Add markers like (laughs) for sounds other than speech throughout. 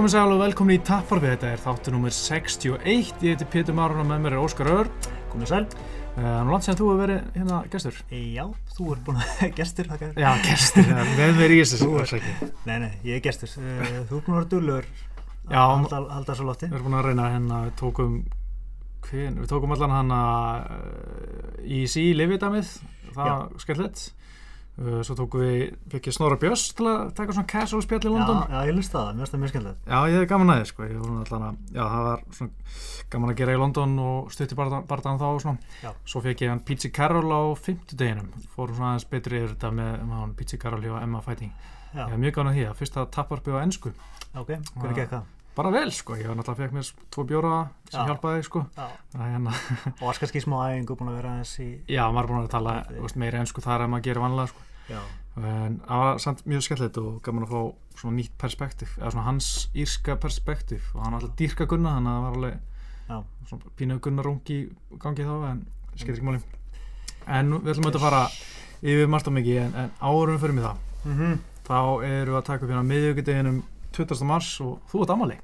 Komið sæl og velkomin í Tapparfið, þetta er þáttu nummer 61, ég heiti Pétur Marun og með mér er Óskar Ör. Komið sæl. Það er nú langt sem þú hefur verið hérna gestur. Já, þú ert búin að (laughs) gestur, þakka þér. Já, gestur, það er með mér í þessu, Þú það er ekki. Nei, nei, ég er gestur. Uh, Þú ert búin að vera dullur að halda, halda svo lotti. Við erum búin að reyna hérna, við tókum, hvern, við tókum allan hana uh, í sí lifiðdæmið, það. Uh, svo tókum við, fekk ég Snorra Björns til að taka svona casual spjall í Já, London. já, ég lust það, mér finnst það mjög skemmtilegt. Já, ég hef gaman að þið, sko, ég voru að, já, það var svona gaman að gera í London og stutti barðan þá og svona. Já. Svo fekk ég hann Pizzi Carroll á fimmtudeginum, fórum svona aðeins betri yfir þetta með, með hann Pizzi Carroll hjá Emma Fighting. Já, Ég hef mjög gaman að því að fyrsta tapparpi á ennsku, ok, hvernig gekk það? bara vel, sko, ég var náttúrulega fekk mér tvo bjóra sem Já. hjálpaði, sko. Já, Það er hérna, og varst kannski í smá æfingu búin að vera aðeins í... já, maður er búin að tala er- veist, meira ennsku þar en maður gerir vanlega, sko. Já, En það var samt mjög skemmtilegt og gaman að fá svona nýtt perspektíf, eða svona hans írska perspektíf og hann var alltaf dýrka gunna, þannig að það var alveg já, svona pínu gunna rungi gangi þá, en skemmt ekki máli. En við ætlum auðvitað að fara yfir margt og mikið, en, en árum förum í það. mhm. Þá erum við að taka upp hérna miðvíkudeginum 20. mars og þú ert ammali.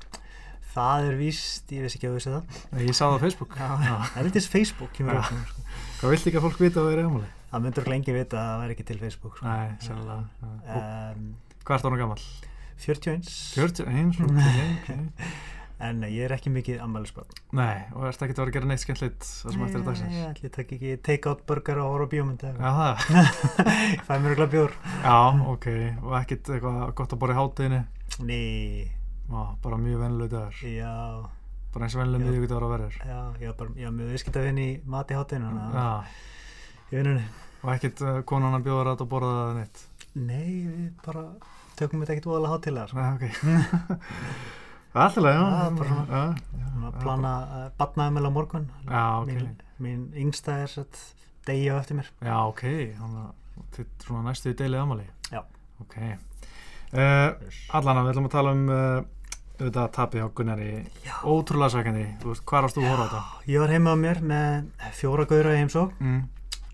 Það er víst, ég veist ekki að þú vissi það. Ég sá það á Facebook. Það er litið Facebook. Sko. Hvað vilt ekki að fólk vita að það er ammali? Það myndur lengi vita að það væri ekki til Facebook. Sko. Nei, sannlega. Um, Hvað ert orðin gammal? 41. 41, ok, ok. (laughs) En ég er ekki mikið ammælisbarn. Nei, og ert ekki að vera að gera neitt skemmtilegt það sem eftir er dagsins? Nei, ætli ég tek ekki take-out burger og horfa á bíómyndi. Já, það. Ég (laughs) fæ mér ekki bjór. Já, ok. Og ekkert eitthvað gott að borða í hátteginu? Nei, Má, bara mjög vennileg dagur. já, Bara eins og vennileg Já. miðvíkudagur að verður. já, ég var ég mjög viðskiptavinn í mati hátinu, þannig að Já, ég vinnunni. og ekkert uh, konan að bjóða rætt og borða það neitt. Nei, við bara tökum þetta ekkert óalega hátilega, sko. Ok. (laughs) Það er alltaf leið, bara að plana uh, batnaðumel á morgun. Já, ok. Mín, mín yngsta er sett degi á eftir mér. Já, ok. Þannig að þið svona næstu í deilið amali. Já. Ok. Uh, allan að við ætlum að tala um uh, auðvitað tapið hjá Gunnari. Ótrúlega sækandi. Hvað varst þú að horfa á þetta? Ég var heima á mér með fjóra gaura í heimsók, Mm,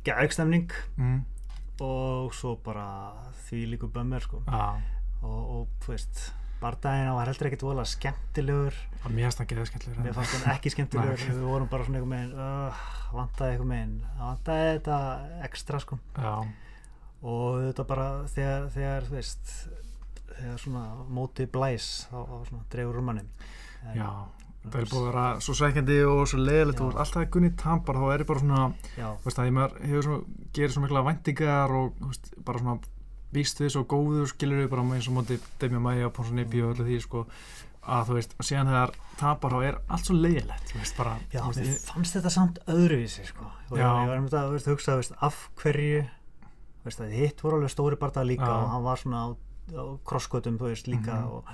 gægstemning mm, og svo bara því líku bömmir, sko. já. Og, og þú veist, bardaginn var heldur ekkert óalega skemmtilegur. Og mér finnst það skemmtilegur. Fannst ekki skemmtilegur, (laughs) við vorum bara svona einhver meginn, uh, vantaði einhver meginn, það vantaði þetta ekstra sko Já, og þetta bara þegar, þegar þú veist, þegar svona móti blæs þá, dregur úr manni. En- já. Það er búið að vera svo sækjandi og svo leiðilegt og alltaf Gunni tampar þá er ég bara svona, veist að ég maður hefur svo, gerir svo mikla væntingar og veist, bara svona víst við svo góður skilur við bara eins og móti Demi Maia, Ponsa Nipi og öllu því sko að þú veist, og síðan þegar tapar þá er allt svo leiðilegt, veist bara já mér ég- fannst þetta samt öðruvísi sko og Já. ég var um þetta að veist, hugsa veist, af hverju veist, að hitt voru alveg stóri barða líka Já. og hann var svona á, á krosskötum þú veist líka Mhm. og,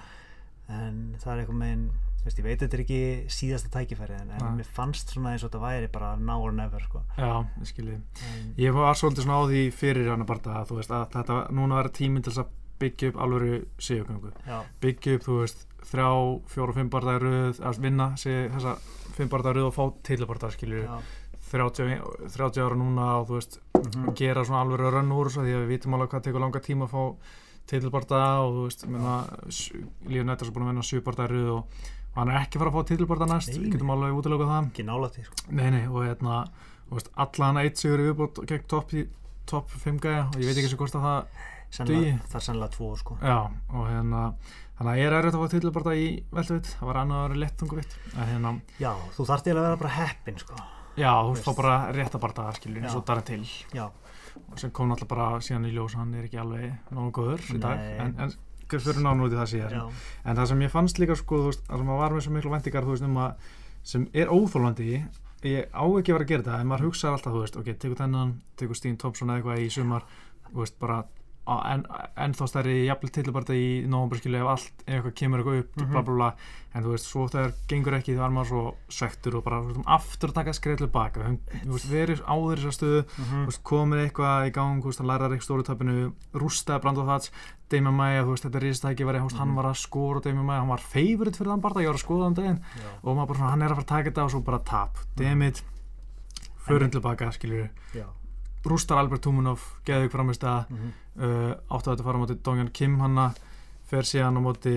en það er eitthvað meginn veist, ég veit þetta er ekki síðasta tækifæri en, en mér fannst svona eins og þetta væri bara now or never sko. Já, ég skilji. En, Ég var svolítið svona á því fyrir hann að barða þú veist að þetta núna var tíminn til þess að byggja upp alvöru sigurgöngu já, byggja upp, þú veist, þrjá, fjóra og fimm barða röð, að vinna sig, þessa fimm barða röð og fá tillabarða skilju, já, 30, 30 ára núna og þú veist, mhm, gera svona alvöru rönn úr þessu því að við vitum alveg hvað tekur langa tíma að fá tillabarða og þú veist, Líf Nettars er búin að vinna sjö barða röð og, og hann er ekki fara að fá tillabarða næst, við getum alveg útilökuð það. Ekki nálætti sko. Nei, nei, og hérna allan eitt sigur í viðbót gegn topp top 5 gæja. Og ég veit ekki sem hvort að það Sennilega, það er sennilega tvo sko. Já, og hérna þannig að ég er erfitt að fá til bara í velduvitt það var annað að vera lettunguvitt en hérna, já, þú þarft eiginlega að vera bara heppin sko. Já, þú Veist. fá bara rétt að barða skilur eins og Darren til já, og sem kom náttúrulega bara síðan í ljós hann er ekki alveg nógu góður í dag. En, en fyrir nánu út í það síðar. Já, en það sem ég fannst líka sko, veist, það að var með svo miklu vendingar veist, um að, sem er óþólandi ég á ekki að vera að gera þetta en maður hugsa alltaf, veist, ok, tekur þennan tekur Stín Thompson eða eitthvað í sumar bara en, en þá stærri jafnvel tilbarta í nóvambur skilu ef allt, ef eitthvað kemur eitthvað upp Mhm. bla bla bla, en þú veist, svo þegar gengur ekki þá er maður svo svektur og bara veist, aftur að taka skreið tilbaka, Við verið áður þessar stöðu mhm, þú veist, komið eitthvað í gang, veist, hann lærar eitthvað stóru töpinu, rústaði Brandon Thats Damien Maia, þú veist, þetta er ríðstæki verið, hann Mhm. var að skora Damien Maia, hann var favorite fyrir þann barða, ég var að skoða um daginn. Já, og maður bara hann er að fara að taka þetta og svo bara tap, dammit förum tilbaka, skiljur rústar Albert Tumunov, geðið framist að mhm, uh, áttu að þetta fara á móti Dongjan Kim hanna fer síðan á móti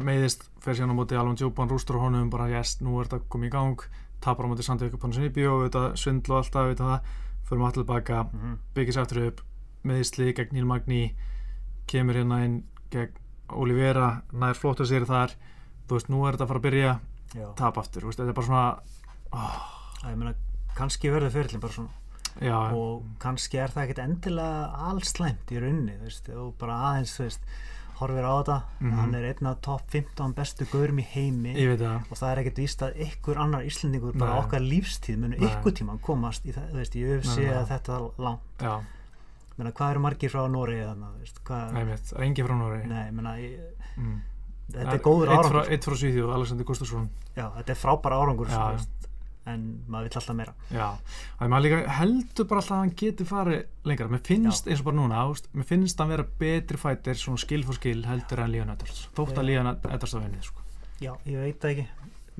meiðist, fer síðan á móti Alvon Djúpan, rústur á honum, bara yes, nú er þetta komið í gang, tapar á móti Jökupann sem íbjó, þetta svindlu og alltaf, þetta það, förum allir baka, Mhm. byggis aftur upp, meðisli gegn Níl Magni, kemur hérna inn gegn Olivera, nær flóta sér þar, þú veist, nú er þetta að fara að byrja, tap aftur, veist, þetta er bara svona, oh, ég meina, kannski verður fyrirlin bara svona já, og kannski er það ekkert endilega allslæmt í rauninni, þú veist, og bara aðeins, veist, horfir á þetta, Mhm. hann er einn af topp 15 bestu gaurum í heimi. Það, og það er ekkert víst að ykkur annar Íslendingur bara Nei. okkar lífstíð munu Nei. ykkur tíman komast í það, veist, ég nei. að þetta langt, já, menna, hvað eru margir frá Nóri engin frá Nóri, mm. þetta er góður árangur, eitt frá Svíþjóð, Alexander Gustafsson, þetta er frábæra árangur, Já, en maður vill alltaf meira, Já, það er maður líka heldur bara alltaf að hann geti farið lengra. Mér finnst eins og bara núna, ást, mér finnst hann vera betri fættir, svona skill for skill heldur en Leon Edwards, þótt að Já. Leon Edwards á vinnið, sko. já, ég veit það ekki,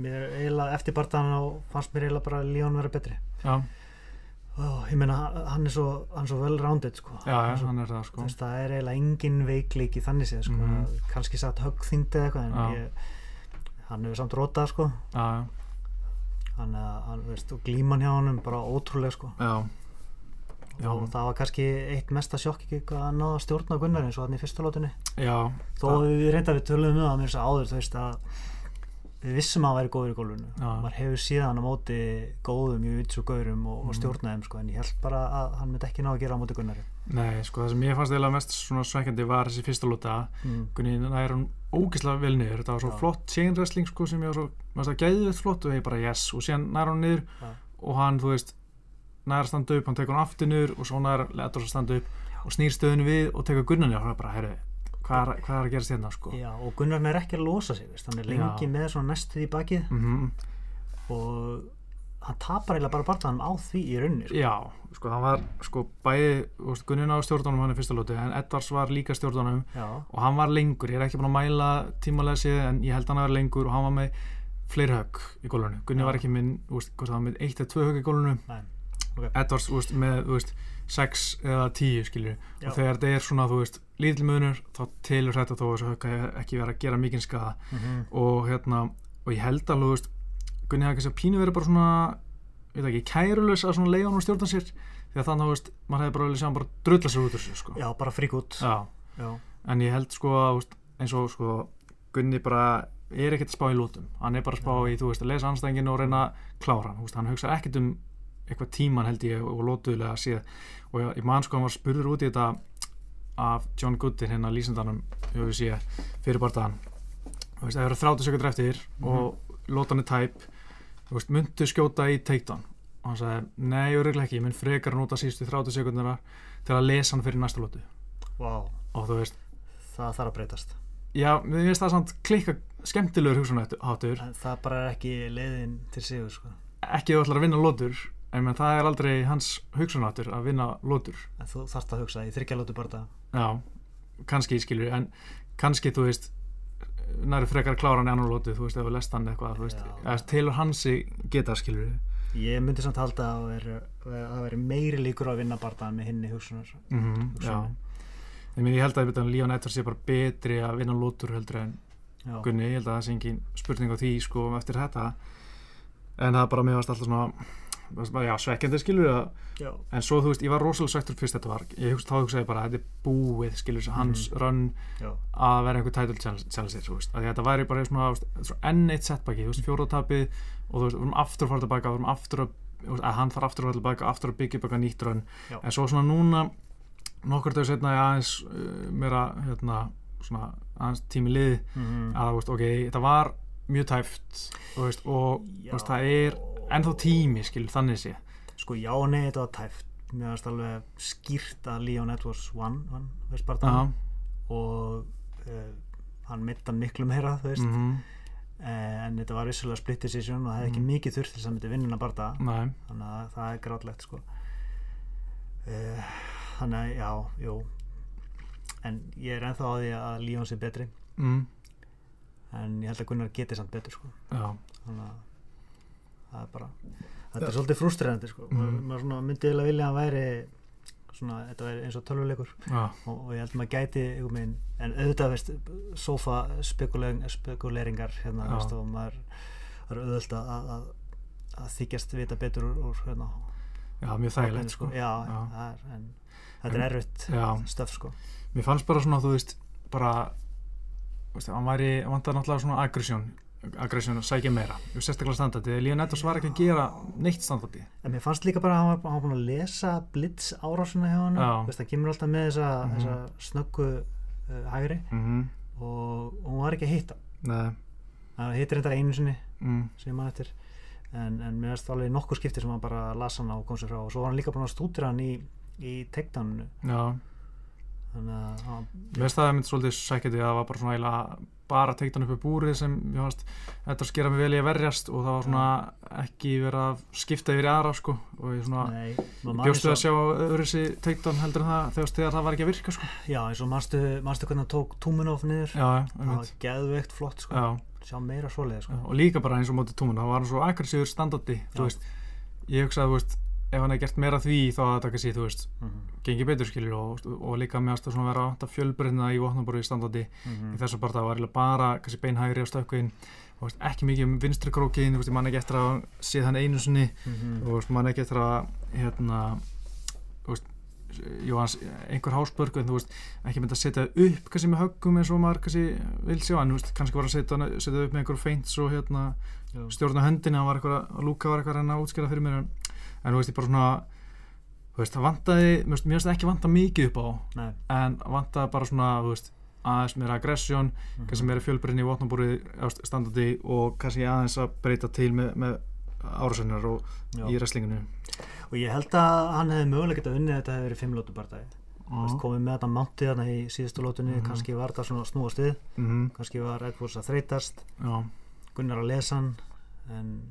mér eiginlega, eftir barðan og fannst mér eiginlega bara Líón vera betri, Já, Ó, ég meina, hann er svo, svo well rounded, sko, já, Hann já, svo hann er það, sko. veist, það er eiginlega engin veikleiki þannig séð sko, Mhm. kannski satt höggþyngd eða eitthvað en Já. ég, hann hefur samt rótað sko, Já, hann, eh, hann veist, glíman hjá honum bara ótrúlega sko. Já, já, og það var kannski eitt mesta sjokk ekki að náða stjórna Gunnar eins og hann í fyrsta lótunni þó við reynda við tölum um það mér þess að áður þú veist að við vissum að hann væri góður í gólfinu Já. maður hefur síðan á móti góðum vitsu gaurum og, og Mhm. stjórnaðum sko en ég held bara að hann myndi ekki ná að gera á móti Gunnari nei, sko, það sem ég fannst eiginlega mest svona svekkjandi var þessi fyrsta lúta, mm. Gunni nær hann ógeðslega vel niður, þetta var svo Já. flott chain wrestling, sko, sem ég var svo, maður það gæðið flott og ég bara yes, og síðan nær hann niður Já. og hann, þú veist, nær standa upp, hann tekur hann aftur niður og svo nær Edwards að standa upp og snýr stöðinu við og tekur Gunnar niður og það er bara, herru, hvað er, hvað er að gerast hérna, sko. Já, og Gunnar er ekki að losa sig veist. hann er lengi Já. með svona næstuð í bakið Mm og hann tapar eiginlega bara barðanum á því í rauninni sko. Já, sko, hann var, sko, bæði, Gunnin á stjórnunum hann í fyrsta lóti, en Edwards var líka stjórnunum Já, og hann var lengur, ég er ekki búin að mæla tímalega séð, en ég held hann að vera lengur og hann var með fleiri högg í gólunum Gunni Já. var ekki minn, veist, hvort það var með eitt eða tvö högg í gólunum Edwards, þú veist, með, þú veist, sex eða tíu, skilju Já. og þegar þetta er svona, þú veist, lítil munur þá telur þetta þó að ekki vera að gera mikinn skada mm og hérna, og ég held alveg, þú veist Gunni kannski að pínu verið bara svona veit ekki, kærulaus að svona leiða hann og stjórna sér. Því að þannig, þú veist, maður hefði bara sjá hann bara drulla sér út úr sér, sko. Já bara frík út. Já. Já. en ég held sko að, veist, eins og sko Gunni bara er ekkert að spá í lútum. Hann er bara að spá í, þú veist, að lesa anstænginu og reyna að klára hann, þú veist, hann hugsa ekkert um eitthvað tíman held ég og lótuðlega séð og ég man sko hann var spurður út í þetta af John Goodin hérna við sé fyrir veist, það eru 30 sekundur eftir og lótan er tæp veist, myndu skjóta í takedown? Og hann sagði, nei, öruglega ekki, ég mynd frekar að nota sístu 30 sekundina til að lesa hann fyrir næsta lótu Vá, og þú veist, það þarf að breytast. Já, mér finnst það samt klikka skemmtilegur hugsunaháttur það bara er ekki leiðin til sigur sko. ekki þú ætlar að vinna lótur en menn, það er aldrei hans hugsunaháttur að vinna lótur en þú þarft að hugsa í þryggjalótu bara Já, kannski skilur en kannski þú veist næri frekar að klára hann í annar lótu þú veist, ef við lest hann eitthvað veist, telur hansi geta skilur. Ég myndi samt halda að það veri, að meiri líkur að vinna barðan með hinni hugsunar mm -hmm, Já, ég, meni, ég held að Líón Edvards sé bara betri að vinna lótur heldur en já, Gunni, ég held að það sé engin spurning á því sko eftir þetta. En það bara mér varst alltaf svona já, svekkjandi skilur já, en svo þú veist, ég var rosalega svektur fyrst þetta var. Ég hugsa, þá hugsaði bara, þetta er búið skilur mm hans run já, að vera einhver title challenge þú veist, að þetta væri bara svona, svona enn eitt setbaki, þú veist, fjóraðtapið og þú veist, við erum aftur að fara tilbaka við erum aftur að, að hann þarf aftur að fara tilbaka aftur að byggja eitthvað nýtt run. Já. en svo svona núna, nokkur dögur setna ég aðeins uh, meira, hérna svona aðeins tími liði mm að, þú veist, ok, þetta var mjög tæft þú veist, og veist, það er ennþá tími, skilur, þannig sé. Sko já nei þetta var tæft. Mér finnst alveg skýrt að Leon Edwards vann, vann veist bara Aha, og uh, hann mitta miklu meira þú veist. Mhm, Eh, en þetta var vissulega split decision og það hefði ekki Mhm. mikið þurft þess að myndi vinnuna barða nei, þannig að það er grátlegt sko. Uh, þannig að já, jú. En ég er ennþá á því að Leon sé betri. Mm, en ég held að Gunnar geti samt betur sko. Já. Þannig að það er bara þetta er svolítið frústrerandi sko Mhm. maður, maður svona myndi eiginlega vilja að væri svona, þetta er eins og tölvuleikur já, og, og ég held maður gæti einhvern veginn, en auðvitað veist, sofa spekuleringar hérna, Já. veist, og maður er auðvitað að, að, að þykjast vita betur úr, úr hérna, já, mjög þægilegt sko. já, Já. Það er, en þetta er erfitt Já, stöf sko mér fannst bara svona, þú veist, bara, þú veist, hann væri, hann vantar náttúrulega svona aggression, aggression að sækja meira, og sérstaklega standardi, Edwards var ekki að gera neitt standardi. en mér fannst líka bara að hann var, hann var búin að lesa blitz árásuna hjá hann það kemur alltaf með þessa, Mhm. þessa snöggu uh, hægri. Mm og, og hún var ekki að hitta. Nei, hann hittir þetta einu sinni mm, sem maður eftir. En, en mér finnst alveg nokkur skipti sem hann bara las hann og kom sér frá. Og svo var hann líka búin að stúdira hann í, í já, þannig að hann, Mér finnst það að myndi svolítið sækjandi að það var bara svona bara teikt hann upp í búrið sem ég fannst þetta skera mig vel í að verjast og það var svona ekki verið að skipta yfir í aðra sko og ég svona nei, bjóstu að sjá öðru þessi teikt hann heldur en það þegar, það var ekki að virka sko já eins og manstu hvernig hann tók Túminov niður Já, það var geðveikt flott sko. Já, sjá meira svoleiði sko. já, og líka bara eins og mótið túmun það var hann svo aggressíður standardi Já. þú veist, ég hugsaði, þú veist ef hann hefði gert meira því þá að það kannski, þú veist mm gengi betur skilur og, og líka með að vera að fjölbreyna í vopnaborði standardi. -hmm. í þessu bara það var bara kannski beinhægri á stökkvinn og veist, ekki mikið um vinstri krókin ég man ekki eftir að sé þann einu sinni. Mhm. og veist, man ekki eftir að hérna þú veist, Jóhans, einhver hásbörg en þú veist, ekki myndi að setja upp kannski með höggum eins og maður kannski vil sjá en þú veist, kannski var að setja, setja upp með einhver feints og hérna stjórna höndinni hann var eitthvað, að Lúka var eitthvað að reyna að útskjara fyrir mér en, en þú veist, ég bara svona þú veist, það vantaði, mér finnst- það ekki vanta mikið upp á Nei. en vantaði bara svona, veist aðeins meira aggression, Mhm. kannski meira fjölbreyni í vopnabúrið standardi og kannski aðeins að breyta til með, með árásennar og Já. í wrestlinginu og ég held að hann hefði mögulega getað unnið þetta hefði verið fimm lótu bardagi mm. komið með þetta mántið þarna í síðustu lótunni Mhm. kannski var þetta svona að snúast við mm kannski var Edwards að þreytast já. Gunnar að lesa hann en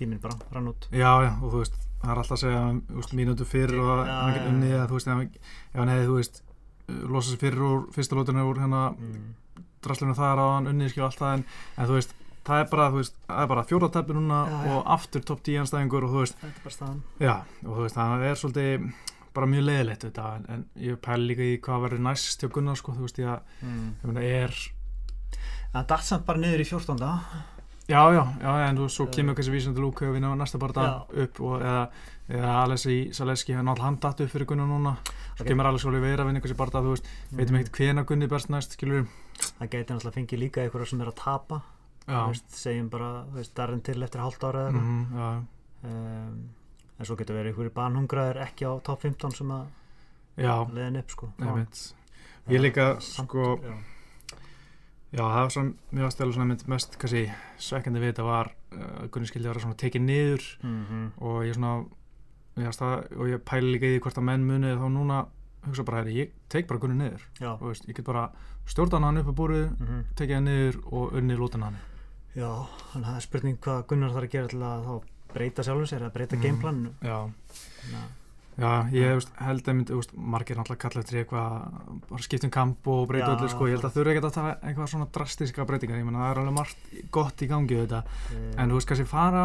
tíminn bara rann út já, já, og þú veist það er alltaf að segja mínútu fyrir og Já, hann já, get já. unnið þú veist, ef hann, ef hann hefði, þú veist losa sig fyrir úr fyrsta lótinu úr hérna mm. drasslinu þar á hann unnið skil allt það en, en þú veist, það er bara, þú veist, það er bara fjóratæpi núna Já, já. og aftur topp 10 anstæðingur og þú veist, þetta er bara staðan Já, og þú veist, það er svolítið bara mjög leiðilegt þetta, en, en ég pæli líka í hvað verður næst hjá Gunnar, sko, þú veist, ég að, mm. ég meina, er, það datt samt bara niður í 14. já, já, já, en svo kemur kannski vísandi lúk og vinna næsta bara Já. upp og eða, eða Alessi Saleski, hann alltaf hann datt upp fyrir Gunnar núna, svo Ok. kemur Alessi Oliveira að vinna kannski bara, þú veist, veitum Mm. ekkert hvena Gunni berst næst, skilur, það gæti náttúrulega fengið líka einhverja sem er að tapa. Veist, segjum bara, þú veist, darinn til eftir hálft ára eða mm, um, en svo getur verið einhverju banhungraðir ekki á top 15 sem að já, leiðin upp sko. Ég líka, sko, já. Það var svona, mjög aðstæðlega svona mynd mest, kannski, svekkandi við þetta var uh, Gunni skildi að vera svona tekið niður Mhm. og ég svona ég, stað, og ég pæli líka í því hvort að menn muni þá núna hugsa bara, herri, ég tek bara Gunni niður og veist, ég get bara stjórnan hann upp á búrið, mhm. tekið hann niður og unni lútan hann já þannig að það er spurning hvað Gunnar þarf að gera til að þá breyta sjálfum sér eða breyta Mhm. gameplaninu Já, já, ég veist, held að myndi, veist, margir náttúrulega kalla eftir eitthvað bara skiptum kamp og breyta öllu sko, ég held að þurfa ekkert að taka eitthvað svona drastiska breytingar, ég menna það er alveg margt gott í gangi þetta, eh, en þú veist kannski fara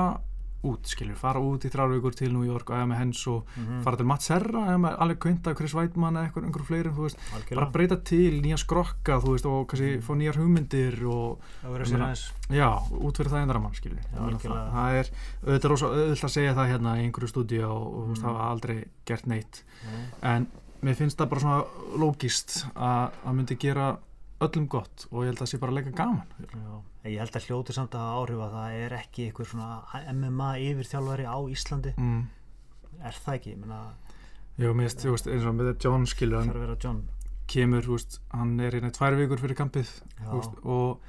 út, skilur, fara út í þrjár vikur til New York og eða með hens og mhm, fara til Matt Serra eða með alveg kveinta Chris Weidmann eða einhver, einhver fleiri þú veist, bara algjörlega breyta til nýja skrokka þú veist, og kannski Mhm. fá nýjar hugmyndir og meina- já, út fyrir það endara mann skilur Já, það, það er auðvitað rosa auðvitað að segja það hérna í einhverju stúdíu og, þú veist, Mhm. það var aldrei gert neitt. Nei. en mér finnst það bara svona lógist að það myndi gera öllum gott og ég held að það sé bara að leika gaman. Já, ég held að hljóti samt að áhrif að það er ekki einhver svona MMA yfirþjálfari á Íslandi. Mm. er það ekki, ég meina Jú, mér veist, eins og með John skilur hann er John. kemur, veist, hann er hérna tvær vikur fyrir kampið veist, og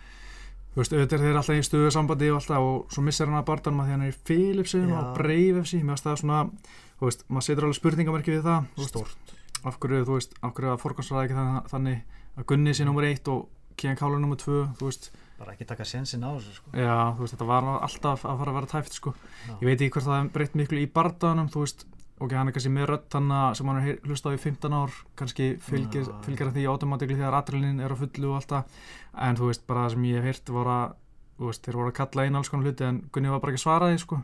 veist, auðvitað er þeir alltaf í stöðu sambandi og alltaf og svo missar hann að barndanum að því hann er í Philipsin Já. og Brave FC, mér finnst það svona þú veist, maður setur alveg spurningamerki við það veist, stórt. Af hverju, þú veist, af hverju að forgansraða ekki þannig að Gunni sé nummer eitt og Kian Kála þú veist. Bara ekki taka sensin á þessu sko. já, veist, þetta var alltaf að fara að vera tæft sko, ég veit ekki hvort það breytt miklu í barndanum, þú veist. Ok, hann er kannski með hann sem hann er hlustað í 15 ár, kannski fylgir, hann því automatikli þegar adrenalin er á fullu og allt það. En þú veist, bara það sem ég hef heyrt var að veist, þeir voru að kalla inn alls konar hluti en Gunni var bara ekki að svara því sko.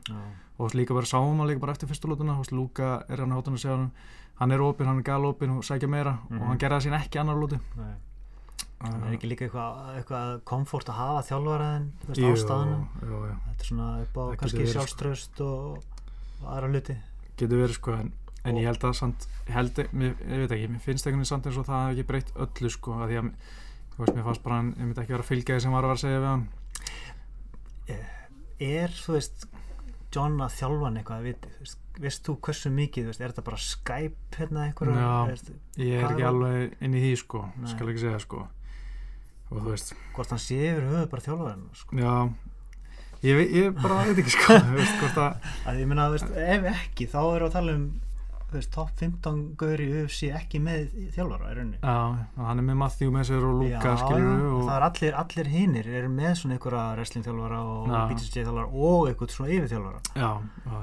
Og líka bara sáum hann líka bara eftir fyrstu lótuna, þú veist, Lúka er hann á hóttunum að segja hann hann er opinn, hann er galopinn og sækja meira Mhm. og hann gerði það sín ekki annar lúti Nei. Það er ekki líka eitthvað, eitthvað komfort að hafa jú, jú, þetta er svona upp á kannski sko. sjálfströst og, og aðra hluti getur verið sko en, en ég held að samt, ég held, mér, ég veit ekki, mér finnst einhvern veginn samt eins og það hafi ekki breytt öllu sko, að því að, þú veist, mér fannst bara hann, ég myndi ekki vera að fylgja því sem var að vera að segja við hann er, þú veist John að þjálfan eitthvað, veit, þú veist, veist þú hversu mikið, veist, er þetta bara Skype hérna eitthvað, Já. ég er ekki alveg inn í því sko, Nei. skal ekki segja sko og þú veist, hvort hann sé yfir höfuð bara þjálfarinn sko. já ég, ég bara veit ekki sko (laughs) hvort að, að ég þú veist, ef ekki þá erum við að tala um veist, top 15 gaur í UFC ekki með þjálfara já, hann er með Matthew með sér og Luka Já, já, og, það er allir, allir hinnir eru með svona einhverja wrestling þjálfara og. BJJ þjálfara og eitthvað svona yfir þjálfara. Já, já,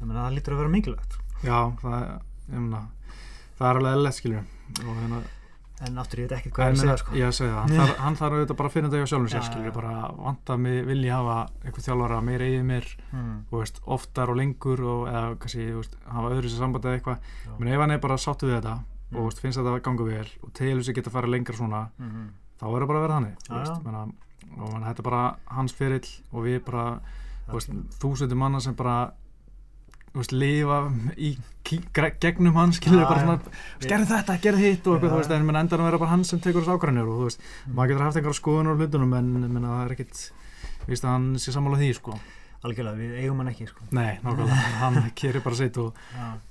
ég meina það lítur að vera mikilvægt. Já, það er það er alveg eðlilegt skilur og hérna en aftur ég veit ekki En hvað ég er að segja sko. ég að segja það, hann hann þarf auðvitað bara að finna þetta hjá sjálfum sér, skilur, bara vanta mig, vil ég hafa eitthvað þjálfara meira eigið mér, mm. veist, oftar og lengur og eða kannski, veist, hafa öðru sér sambandi eða eitthvað, menn ef hann er bara sáttu við þetta Mm. og þú veist, finnst þetta að ganga vel og telur sig geta að fara lengra svona, Mm þá er það bara að vera þannig, menna, og menna, þetta er bara hans fyrill og við bara, þúsundir manna sem bara, veist, lifa í gegnum hann, skilur, bara svona, gerði þetta, gerði hitt og eitthvað, þú veist, en menn endan að vera bara hann sem tekur þessu ákvæðanir og þú veist, Mm. maður getur haft einhverja skoðunar á hlutunum en menna, það er ekkit, víst að hann sé sammála því, sko. algjörlega, við eigum hann ekki sko. Nei, nákvæmlega, (laughs) hann kerir bara sitt og,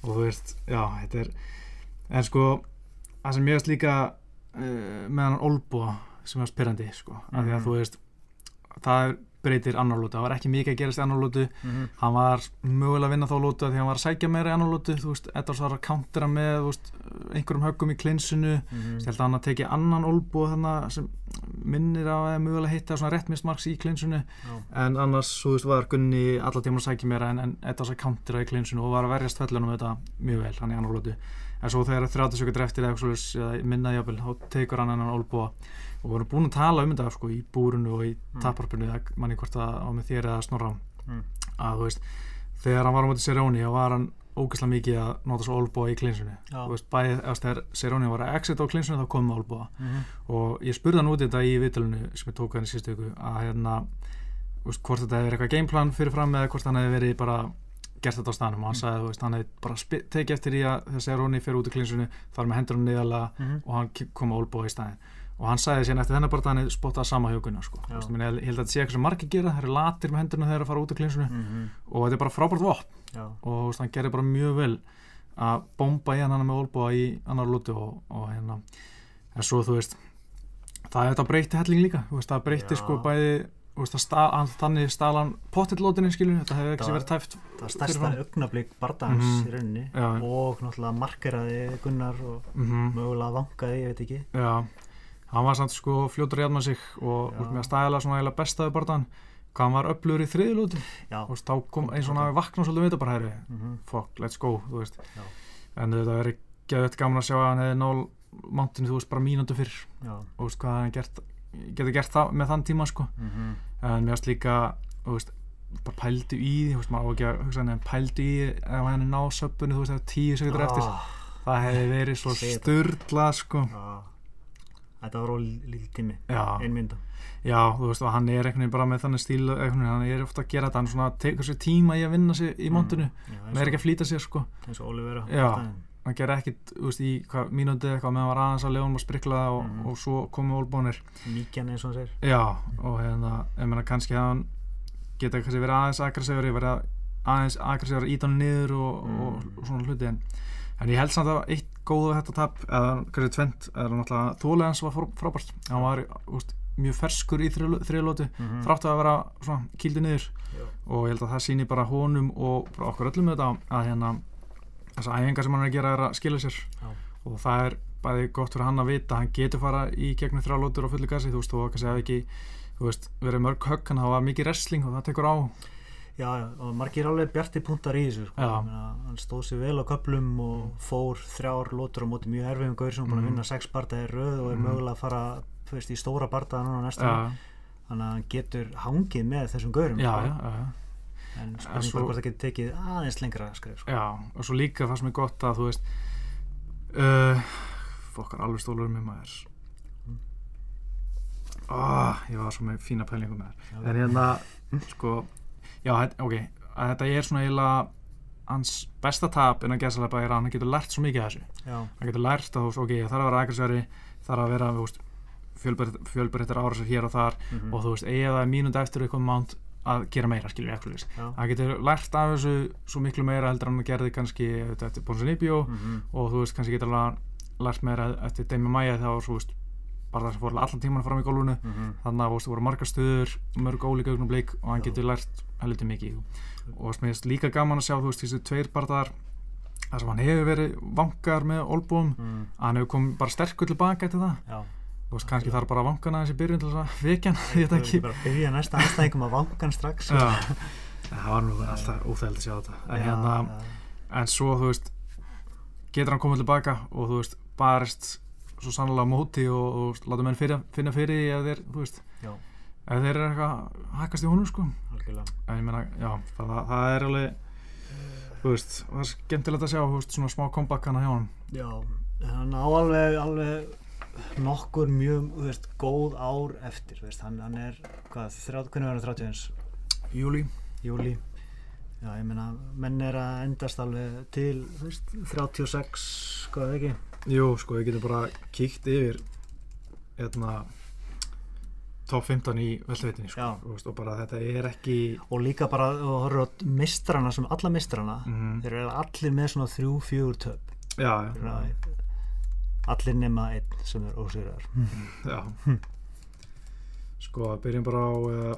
og þú veist, já, þetta er, en sko, það sem ég veist líka uh, með hann Olboa sem er spyrrandi, sko, af því að Mhm. þú veist, það breytir annar lútu, það var ekki mikið að gerast í annar lútu, Mhm. hann var mögulega að vinna þá lútu af því hann var að sækja meira í annar lútu, þú veist, Edvards var að countera með, veist, einhverjum höggum í klinsinu, Mhm. ég held að hann að teki annan þannig sem minnir að mögulega hitta svona réttmistmarks í klinsinu, Já. en annars, þú veist, var Gunni alla tíma að sækja meira en, en Edvards að countera í klinsinu og var að verjast fellunum þetta mjög vel, hann í annar lútu, en svo þegar 30 sekundur eftir eða eitthvað svoleiðis, eða minna jafnvel, þá tekur hann annan Olboa og voru búin að tala um þetta sko, í búrunu og í Mm. taparpinu eða manni hvort það á með þér eða snorra Mm. að þú veist þegar hann var á móti Seróni þá var hann ógeðslega mikið að nota svo olbúa í klinsunni þú veist bæðið eða þegar Seróni var að exit á klinsunni þá kom með olbúa Mhm. og ég spurði hann út í þetta í vitalinu sem ég tók hann í síðustu ykkur að hérna veist, hvort þetta hefði verið eitthvað gameplan fyrir fram eða hvort hann hefði verið bara gert þetta á stanum og hann sagði þú veist hann hefði bara tekið eftir í að þegar Seróni fyrir út í klinsunni þar með hendur hann niðarlega Mhm. og hann kom með olbúa í staðin og hann sagði síðan eftir þennan bara að hann hefði spottað sama hjókunna sko. Ég held að þetta sé eitthvað sem margir gera það eru latir með hendurna þegar þeir eru að fara út í klinsunni Mhm. og þetta er bara frábært vopn og veist, hann gerir bara mjög vel að bomba í hann hann með olbúa í annar lúti og, og hérna en svo þú veist það er þetta breyti helling líka veist, það breyti Já. sko bæði veist, það stál, þannig pottillótinni skilur, þetta hefði ekki Það verið tæft það fyrir stærsta fram. augnablík bardagans Mhm. í rauninni Já. og náttúrulega markeraði Gunnar og Mhm. mögulega vankaði, ég veit ekki Já, hann var samt sko fljótur í aðma sig og úr, með að stæla svona eiginlega bestaði barðan hvað hann var öflugur í þriðilúti og þá kom eins og hann hafi vaknað svolítið við þetta bara herri, Mhm. fuck, let's go veist, en þetta verið geðvægt gaman að sjá að hann hefði nál mántinu, þú veist, bara mínútu fyrr. Já. og veist hvað hann gert getur gert það með þann tíma sko. Mhm. en mér varst líka, þú veist bara pældu í því, þú veist, maður á ekki að hugsa en pældu í ef hann er ná söpunu þú veist, ef tíu sekundur eftir. Ah, það hefði verið svo þetta. styrla sko. Ah. Þetta var líl tími já, ein mynda Já, þú veist, og hann er einhvern veginn bara með þannig stíl hann er ofta að gera þetta hann svona tekur sér tíma í að vinna sér í montinu. Hann er ekki að flýta sér, sko. eins og Olivera Já. hann ger ekkit, þú veist, í hvað mínúti eitthvað meðan hann var aðeins að lefa um að sprikla og, Mhm. og svo komu ólbónir Míkjan eins og hann segir. Já, og hérna, ég meina kannski að hann geta kannski verið aðeins aggressífur verið að- aðeins aggressífur ít hann niður og, Mm. samt að tap eða kannski tvent, eða náttúrulega þólega hans var frá- frábært, hann var úst, mjög ferskur í þriðlóti Mhm. þráttu að vera svona kýldi niður Já. og ég held að það sýnir bara honum og bara okkur öllum þetta að hérna þessar æfingar sem hann er að gera er að skila sér Já. og það er bæði gott fyrir hann að vita hann getur fara í gegnum þrjálótur og fullu gasi þú veist, og kannski hafi ekki þú veist, verið mörg högg en það var mikið wrestling og það tekur á Já, og margir alveg bjarti punktar í þessu sko. Hann stóð sér vel á köplum og fór þrjár lótur á móti mjög erfiðum gaur sem er búin að Mhm. vinna sex bardaði röð og er Mhm. mögulega að fara veist, í stóra bardaða núna næsta já, þannig að hann getur hangið með þessum gaurum já, sko. já, já, en spurning bara hvort það getur tekið aðeins lengra skref sko. Já, og svo líka það sem er gott að þú veist uh, fokkar alveg stólur um mig maður ah, ég var svo með fína pælingum með þér en hérna, sko já, ok, að þetta er svona eiginlega hans besta tap en að gesa það er að hann getur lært svo mikið af þessu Já, hann getur lært að þú ok, þarf að vera aggressari þarf að vera, þú veist fjölbreyttir árásir hér og þar mhm. og þú veist, það er mínúti eftir eitthvað mánt að gera meira, skilur ég Já. hann getur lært af þessu svo miklu meira heldur hann gerði kannski þetta eftir Bonsanibio Mhm. og þú veist, kannski getur hann lært meira eftir Demi Maia þá þú veist, bara það sem fór allan tíman fram í gólfinu. Mhm. þannig að þú það voru margar stöður mörg ólíka augnum bleik og hann Já. getur lært heldur mikið. Og mér finnst líka gaman að sjá þú veist, þessu tveir barðar þar sem hann hefur verið vangar með olbúum Mhm. að hann hefur komið bara sterkur tilbaka eftir það. Já. þú veist, kannski þarf bara vankana þessi byrjun til þess að vekja hann, ég veit Það ekki. er bara að byrja næsta anstæðingum að vangan strax. Já, það var nú alltaf óþægild að sjá þetta. En, hérna, en svo þú veist getur hann komið tilbaka og þú veist barist svo sannlega á móti og, og láta menn fyrir, finna fyrir því ef þeir, þú veist, ef þeir eru eitthvað að hakast í honum sko en ég meina, já, það, það er alveg þú veist, það er skemmtilegt að sjá veist, svona smá comebackana hjá hann Já, hann á alveg, alveg nokkur mjög, þú veist, góð ár eftir, veist, hann, hann er, hvað, þrjá, hvernig verður 30 eins? Júli Júli. Já, ég meina, menn er að endast alveg til, þú veist, 36, hvað ekki? Jú, sko, við getum bara kíkt yfir hérna top 15 í veltuveitinni sko, og bara þetta er ekki Og líka bara, þú horfður á mistrana sem alla mistrana, mm, þeir eru allir með svona þrjú, fjögur töp. já, já, eru Allir nema einn sem er ósýrar. já. Sko, byrjum bara á uh,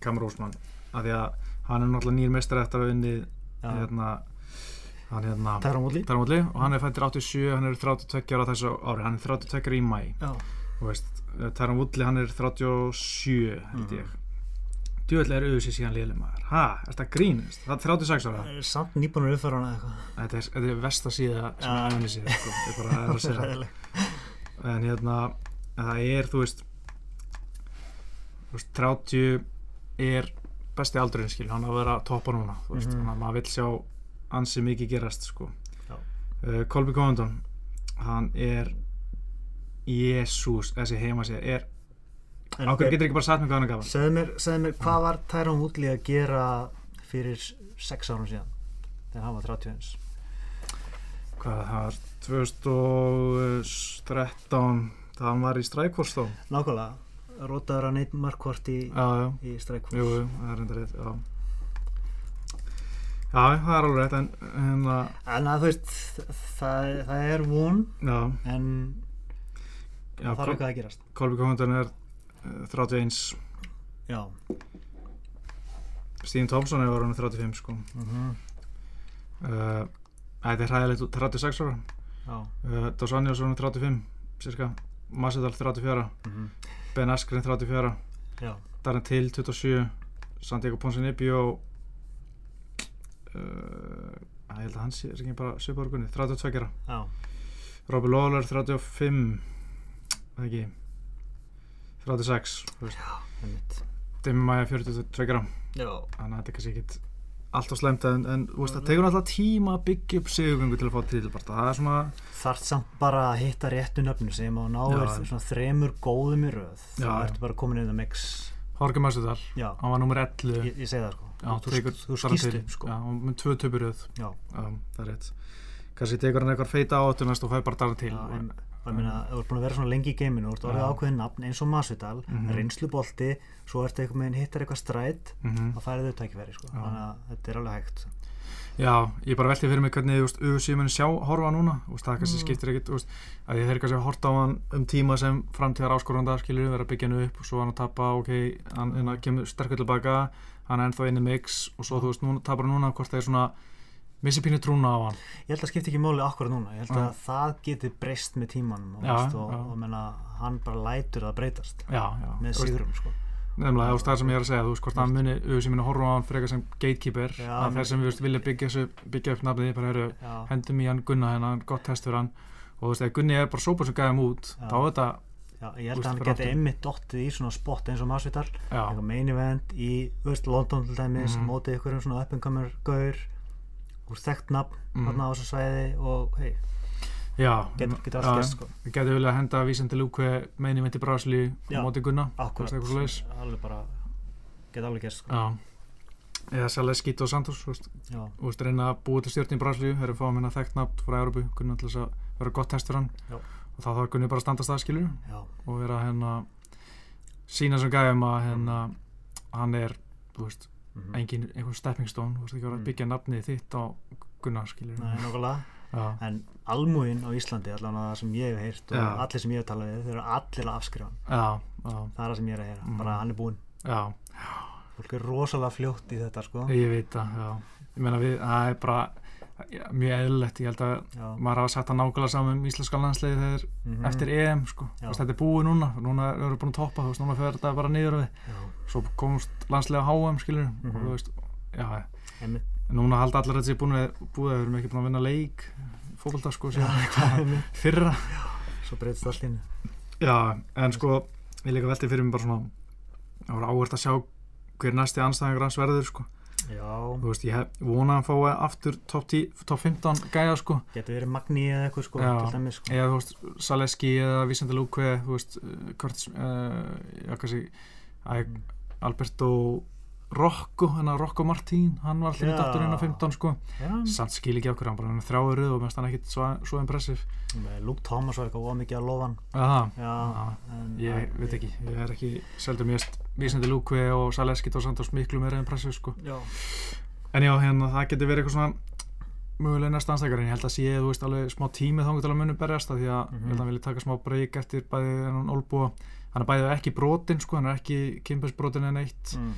Kamur Ósmann af því að hann er náttúrulega nýr meistari eftir að Já, hérna hann hérna Tæra Móli. Tarmóli og hann er fættir 87, hann er 32 ára þessu ári, hann er 32 í mæ og veist, Tæram Woodley hann er 37 held ég djöðlega er auðvitað síðan liðlega maður ha, er þetta grínist, það er 36 ára er samt nýbúinur uppfæra hana eitthvað. þetta er, er versta síða sem Já. ég æfni sér sko. ég bara er að segja það. En hérna, það er þú veist, þú veist 30 er besti aldurinn skil, hann að vera toppa núna þú veist, Mhm. þannig að maður vill sjá ansi mikið gerast sko. Uh, Colby Covington hann er Jésús, þessi heima sér er, En ákveð ok, getur ekki bara sagt mér hvað hann er gafan Segðu mér, hvað var Tyrone Woodley að gera fyrir sex árum síðan þegar hann var 31 hvað það var 2013 það hann var í Strikeforce þá? Nákvæmlega, rótaður að neitt markvort í, í jú, jú, það er enda rétt já. Já, það er alveg rétt en hérna, En að veist, það, það er von já, en já það þarf eitthvað að gerast. Colby Covington er uh, 31 Já. Stephen Thompson er orðin 35 sko. Mm uh, þetta er hræðilegt út, 36 ára. Uh, Dos Anjos orðin 35 cirka, Masvidal 34 mm Ben Askren 34 Já, Darren Till 27 Santiago Ponzinibbio uh, að ég held að hann sé er ekki bara svipargunni 32 ára já, Robbie Lawler 35 það ekki? 36 þú veist. einmitt. Demi Maia 42 ára Já, þannig að þetta er kannski ekkit alltaf slemt en, en veist, það tekur alltaf tíma að byggja upp sigurgöngu til að fá titilbarta. Það er svona þarft samt bara að hitta réttu nöfnu sem á svona þremur góðum í röð. Þá ertu bara komin inn í mix Jorge Masvidal, Já, hann var nummer 11 ég, ég segi það sko. Já, þú, tekur þú upp sko. Já, með tvö töpuröð Já, það er rétt. Kannski tekur hann eitthvað feita áttu næst og fær bara Darren til en, ég meina, ef þú ert búin að vera svona lengi í geiminu þú ert orðið Já. ákveðin nafn eins og Masvidal Mhm. reynslubolti, svo ertu eitthvað með hittar eitthvað stræt, mm þá færið þau tækifæri sko. Þannig að þetta er alveg hægt Já, ég bara velti fyrir mig hvernig UFC muni sjá horfa núna veist, það kannski Mm. skiptir ekkit veist, að ég þeir kannski að horta á hann um tíma sem framtíðar áskoranda skilur vera að byggja hann upp og svo hann að tapa ok, hann, hann kemur sterkur tilbaka hann er ennþá inn í mix og svo þú veist, núna, tapar hann núna hvort það er svona missi pínu trúna á hann ég held að skipti ekki máli akkurat núna ég held Já. að það geti breyst með tímanum og, Já, veist, og, og menna, hann bara lætur það breytast Já, já, með sigurum sko. Nefnilega, það er sem ég er að segja þú veist, hvort hann muni, UFC muni horfa á hann frekar sem gatekeeper, Já, að þeir sem við veist, vilja byggja, byggja upp nafnið, bara eru hendum í hann Gunna hennan, gott test fyrir hann. Og þú veist, ef Gunni er bara sópa sem gæðum út Já. þá er þetta Já, ég held að hann geti einmitt dottið í svona spott eins og Masvidal. Já, eitthvað main event í þú veist, London til dæmis, Mhm. mótið ykkur um svona up and comer gaur úr þekkt nafn Mhm. þarna á þessu svæði og hei, já getur, getur allt gerst sko. Við getum viljað henda vísandi lúkve meini myndi Brasli Já. á móti Gunna svoleiðis. alveg bara getur alveg gerst sko. Já eða sérlega skýt og Santos þú veist, þú veist, reyna að búa til stjórn í Braslíu þeir eru fáum hérna þekkt nafn frá Európu til þess að vera gott test fyrir hann Já. og þá þarf Gunni bara að standa stað skilur já, og vera hérna sína sem gæfum að hérna hann er, þú veist, mhm. engin einhvern stepping stone, þú veist ekki vera að Mm. byggja nafnið þitt á Gunnar skilur Nei, En almúin á Íslandi, allan að það sem ég hef heyrt og Já. allir sem ég hef talað við, þeir eru allir að afskrifa hann. Já, já, Það er það sem ég er að heyra, Mhm. bara hann er búinn. Já. Fólk er rosalega fljótt í þetta sko. Ég veit það, já. Ég meina við, það er bara ja, mjög eðlilegt, ég held að Já, maður hafa sagt það nákvæmlega saman um íslenska landsliði þegar mhm. eftir EM sko, Já. Veist, þetta er búið núna núna erum við búin að toppa, þú veist, núna fer þetta bara niður við. Já, svo komst landsliði á HM skilur og Mhm. þú veist, já, núna halda allir að þetta sé búin að búið að við erum ekki búin að vinna leik fókbalta sko, síðan (laughs) fyrra. Svo breytist allt inn já, en sko, ég líka velti fyrir mig bara svona það var áhvert að sjá hver næsti anstæðingur hans verður sko. Já, þú veist, ég hef vonað að fái aftur top, 10, top 15 gæja sko. Getur verið Magni eða eitthvað sko, Já. dæmis sko. Eða þú veist, Saleski eða Vicente Luque þú veist, Curtis uh, já, kannski. Alberto Rocco, hennar Rocco Martín hann var allir í Já. datturinn á 15 sko. Já, samt skil ekki okkur, hann bara hann þrjáuruð og mest hann ekkit svo, svo impressiv Luke Thomas var eitthvað ómikið að lofa hann. Já, en ég veit ekki ég er ekki, seldur mér Vicente Luque og Saleski og Santos miklu meira impressiv sko. Já, en já, hérna, það getur verið eitthvað svona mögulega næsta anstækar en ég held að sé, þú veist, alveg smá tími þá til að munu berjast því að Mhm. ég held að hann vilja taka smá breyk eftir bæði þennan Olbúa hann er bæðið ekki brotin, sko, hann er ekki kynbæsbrotin en eitt mm.